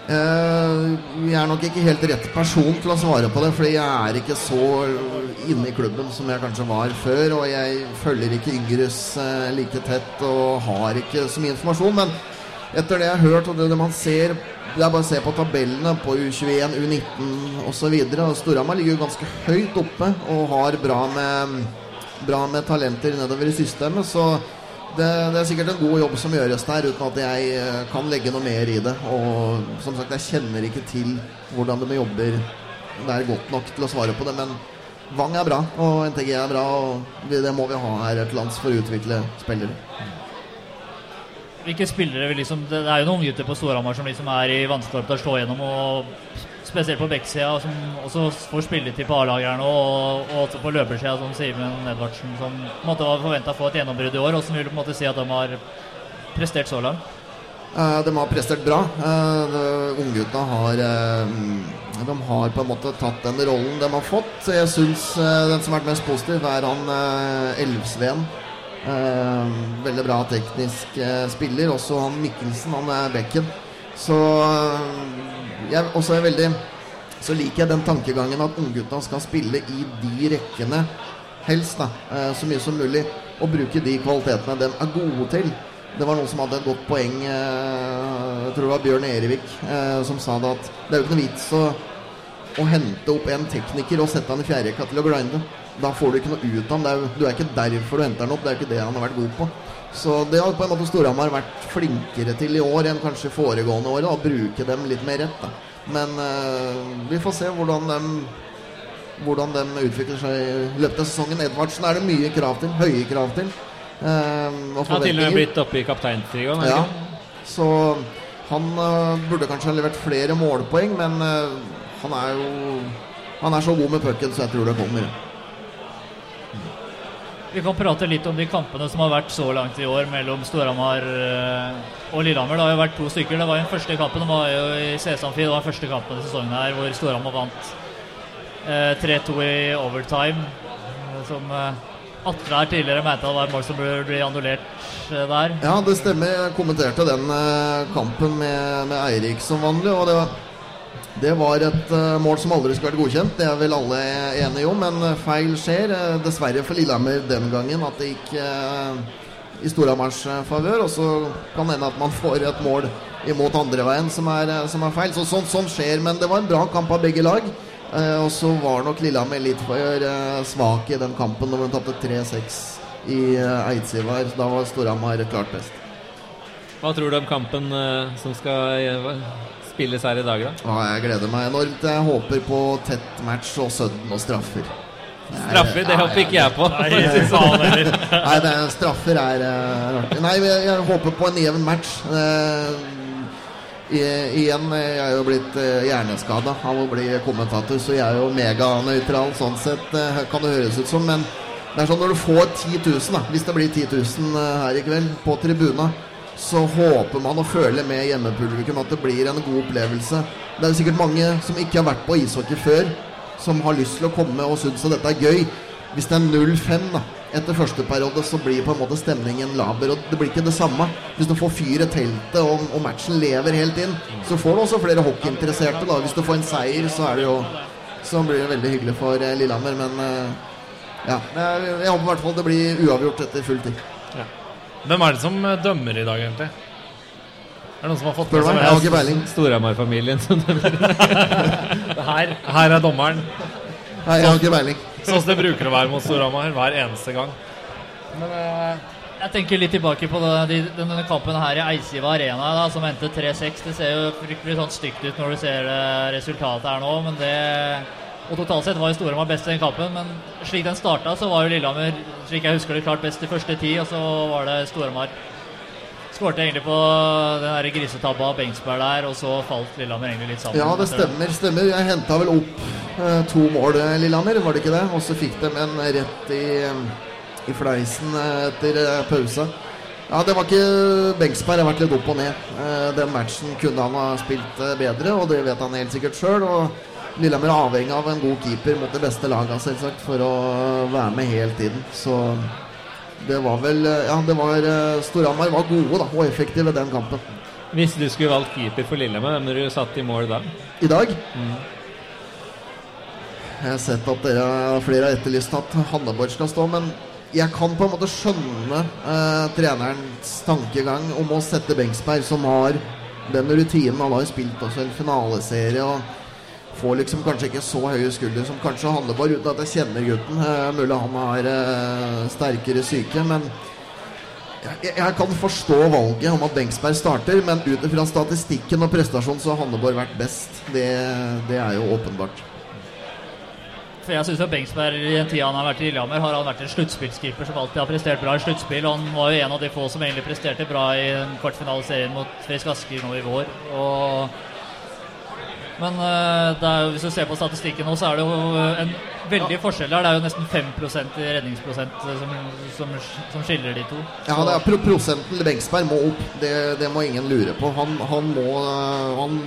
Uh, jeg er nok ikke helt rett person til å svare på det, fordi jeg er ikke så inne i klubben som jeg kanskje var før. Og jeg følger ikke Yngres uh, like tett og har ikke så mye informasjon. Men etter det jeg har hørt, og det, det man ser Det er bare å se på tabellene på U21, U19 osv. Storhamar ligger jo ganske høyt oppe og har bra med, bra med talenter nedover i systemet. Så det, det er sikkert en god jobb som gjøres der, uten at jeg eh, kan legge noe mer i det. Og som sagt, jeg kjenner ikke til hvordan de jobber der godt nok til å svare på det. Men Vang er bra, og NTG er bra, og det, må vi ha her til lands for å utvikle spillere. Hvilke spillere vil liksom Det er jo noen gutter på Storhamar som liksom er i vannskorpet å slå gjennom, og spesielt på backsida, som også får spilletid på A-lagerne, og, og også på løpersida, som Simen Edvardsen, som på en måte var forventa å få et gjennombrudd i år. Hvordan vil du på en måte si at de har prestert så langt? Eh, de har prestert bra. Eh, Unggutta har eh, De har på en måte tatt den rollen de har fått. Jeg syns eh, den som har vært mest positiv, er han uh, Elvsveen. Eh, veldig bra teknisk eh, spiller. Også han Mikkelsen, han er bekken. Så eh, jeg også er veldig Så liker jeg den tankegangen at unggutta skal spille i de rekkene helst, da. eh, så mye som mulig. Og bruke de kvalitetene de er gode til. Det var noen som hadde et godt poeng, eh, jeg tror det var Bjørn Erevik, eh, som sa det at det er jo ikke noe vits å, å hente opp en tekniker og sette han i fjærrekka til å grinde. Da får du ikke noe ut av ham. Er, du er ikke derfor du henter han opp, det er ikke det han har vært god på. Så det har på en måte Storhamar vært flinkere til i år enn kanskje foregående år. Da, å bruke dem litt mer rett. Da. Men eh, vi får se hvordan de, hvordan de utvikler seg i løpet av sesongen. Edvardsen er det mye krav til. Høye krav til. og Han har til og med blitt oppe i kapteinstrigaen. Ja, så han øh, burde kanskje ha levert flere målpoeng, men øh, han er jo Han er så god med pucken, så jeg tror det kommer. Vi kan prate litt om de kampene som har vært så langt i år mellom Storhamar eh, og Lillehammer. Det har jo vært to stykker. Det var den første kampen det var jo i Sesamfi. Det var den første kampen i sesongen her hvor Storhamar vant eh, 3-2 i overtime. eh, Som eh, Atle her tidligere mente det var et mål som burde bli annullert eh, der. Ja, det stemmer. Jeg kommenterte den kampen med, med Eirik som vanlig, og det var Det var et eh, mål som aldri skulle vært godkjent, det er vel alle enige om. Men eh, feil skjer. eh, dessverre for Lillehammer den gangen at det gikk i Storhamars eh, favør. Og så kan det hende at man får et mål imot andre veien som er, som er feil. Så sånn, sånt, skjer. Men det var en bra kamp av begge lag. Og så var nok Lillehammer litt for svak i den kampen når de tapte 3-6 i Eidsivar. Da var Storhamar klart best. Hva tror du om kampen som skal spilles her i dag, da? Ja, jeg gleder meg enormt. Jeg håper på tett match og sudden og straffer. Straffer, det håper ikke jeg på. Nei. Nei, det er, straffer er rart. Nei, jeg, jeg håper på en jevn match. Eh, i- igjen, jeg er jo blitt eh, hjerneskada av å bli kommentator, så jeg er jo meganøytral sånn sett, eh, kan det høres ut som. Men det er sånn når du får 10 000, da, hvis det blir 10 000 eh, her i kveld, på tribuna, så håper man å føle med hjemmepublikum at det blir en god opplevelse. Det er sikkert mange som ikke har vært på ishockey før, som har lyst til å komme og synes at dette er gøy. Hvis det er 0-5 da, etter første periode, så blir på en måte stemningen laber. Og det blir ikke det samme. Hvis du får fyr i teltet og, og matchen lever helt inn, så får du også flere hockeyinteresserte. da. Hvis du får en seier, så er det jo så blir det veldig hyggelig for eh, Lillehammer. Men eh, ja, jeg, jeg håper i hvert fall det blir uavgjort etter full tid. Hvem er det som eh, dømmer i dag, egentlig? Er det noen som har fått Spør med meg, seg jeg har ikke peiling. Storhamar-familien som Her, her er dommeren. Nei, jeg har ikke peiling. Sånn som det bruker å være mot Storhamar hver eneste gang. Men uh, Jeg tenker litt tilbake på denne, denne kampen her i Eidsiva Arena da, som endte 3-6. Det ser jo fryktelig sånn stygt ut når du ser eh, resultatet her nå, men det og Totalt sett var jo Storhamar best i den kampen, men slik den starta, så var jo Lillehammer slik jeg husker det, klart best de første ti, og så var det Storhamar Skårte egentlig på den der grisetabba av Bengsberg der, og så falt Lillehammer egentlig litt sammen. Ja, det stemmer. stemmer. Jeg henta vel opp eh, to mål, eh, Lillehammer, var det ikke det? Og så fikk de en rett i, i fleisen eh, etter eh, pause. Ja, det var ikke Bengsberg har vært litt opp og ned. Eh, den matchen kunne han ha spilt bedre, og det vet han helt sikkert sjøl. Lillehammer er avhengig av en god keeper mot det beste laget, selvsagt, for å være med hele tiden. Så det var vel Ja, det var eh, Storhamar var gode da, og effektive den kampen. Hvis du skulle valgt keeper for Lillehammer, hvem ville du satt i mål da? I dag Jeg har sett at dere flere har etterlyst at Hanneborg skal stå, men jeg kan på en måte skjønne eh, trenerens tankegang om å sette Bengsberg, som har den rutinen. Han har jo spilt også en finaleserie og får liksom kanskje ikke så høye skulder som kanskje Hanneborg, uten at jeg kjenner gutten. Eh, mulig han har eh, sterkere syke, men jeg, jeg kan forstå valget om at Bengsberg starter, men ut ifra statistikken og prestasjonen så har Hanneborg vært best. Det, det er jo åpenbart. For jeg synes jo Bengsberg i den tida han har vært i Lillehammer, har han vært en sluttspillskeeper som alltid har prestert bra i sluttspill. og Han var jo en av de få som egentlig presterte bra i den kvartfinaliserien mot Frisk Asker nå i vår. Og men eh, det er jo, hvis du ser på statistikken nå, så er det jo en veldig forskjell her. Det er jo nesten 5% i redningsprosent eh, som, som, som skiller de to. Ja, det er pro Prosenten til Bengsberg må opp. Det, det må ingen lure på. Han, han må han,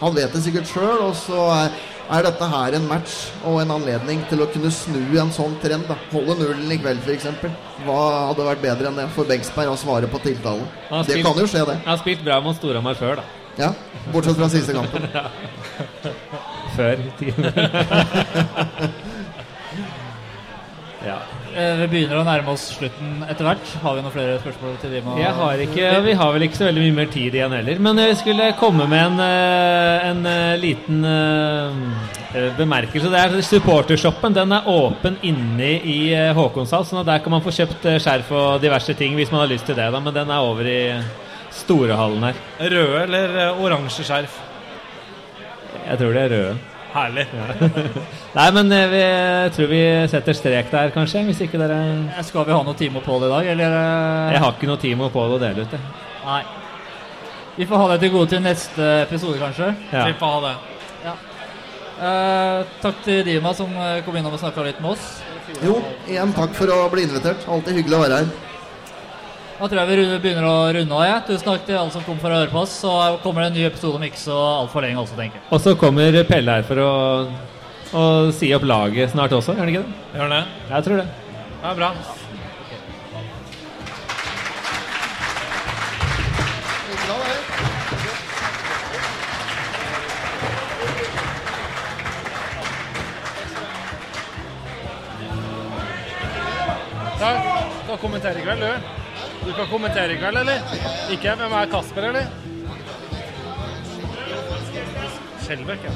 han vet det sikkert sjøl, og så er, er dette her en match og en anledning til å kunne snu en sånn trend. da Holde nullen i kveld, f.eks. Hva hadde vært bedre enn det for Bengsberg å svare på tiltalen? Det kan jo skje, det. Jeg har spilt bra mot Storhamar før, da. Ja, Bortsett fra siste kampen. Før. ja. Eh, Vi begynner å nærme oss slutten etter hvert. Har vi noen flere spørsmål til de med Jeg har ikke, Vi har vel ikke så veldig mye mer tid igjen heller. Men jeg skulle komme med en, eh, en eh, liten eh, bemerkelse. Det er Supportershoppen den er åpen inne i Håkonshall, så der kan man få kjøpt skjerf og diverse ting hvis man har lyst til det. da, Men den er over i Storehallen her. røde eller eh, oransje skjerf? Jeg tror det er røde. Herlig. Nei, men eh, vi, tror vi setter strek der, kanskje. Hvis ikke dere Eh, Skal vi ha noe Timo på det i dag, eller? Jeg har ikke noe Timo på å dele ut, jeg. Nei. Vi får ha det til gode til neste episode, kanskje. Ja. Vi får ha det. Eh, takk til Dima som kom innom og snakka litt med oss. Jo, igjen takk for å bli invitert. Alltid hyggelig å være her. Da tror jeg vi begynner å runde av. Ja. Tusen takk til alle som kom for å høre på oss. Så kommer det en ny episode om ikke så altfor lenge også, tenker jeg. Og så kommer Pelle her for å, å si opp laget snart også, gjør han ikke det? Gjør han det? Jeg tror det. Det er bra. Ja, skal kommentere i kveld, du. Du kan kommentere i kveld, eller? Ikke? Hvem er Kasper, eller? Skjelbæk, ja.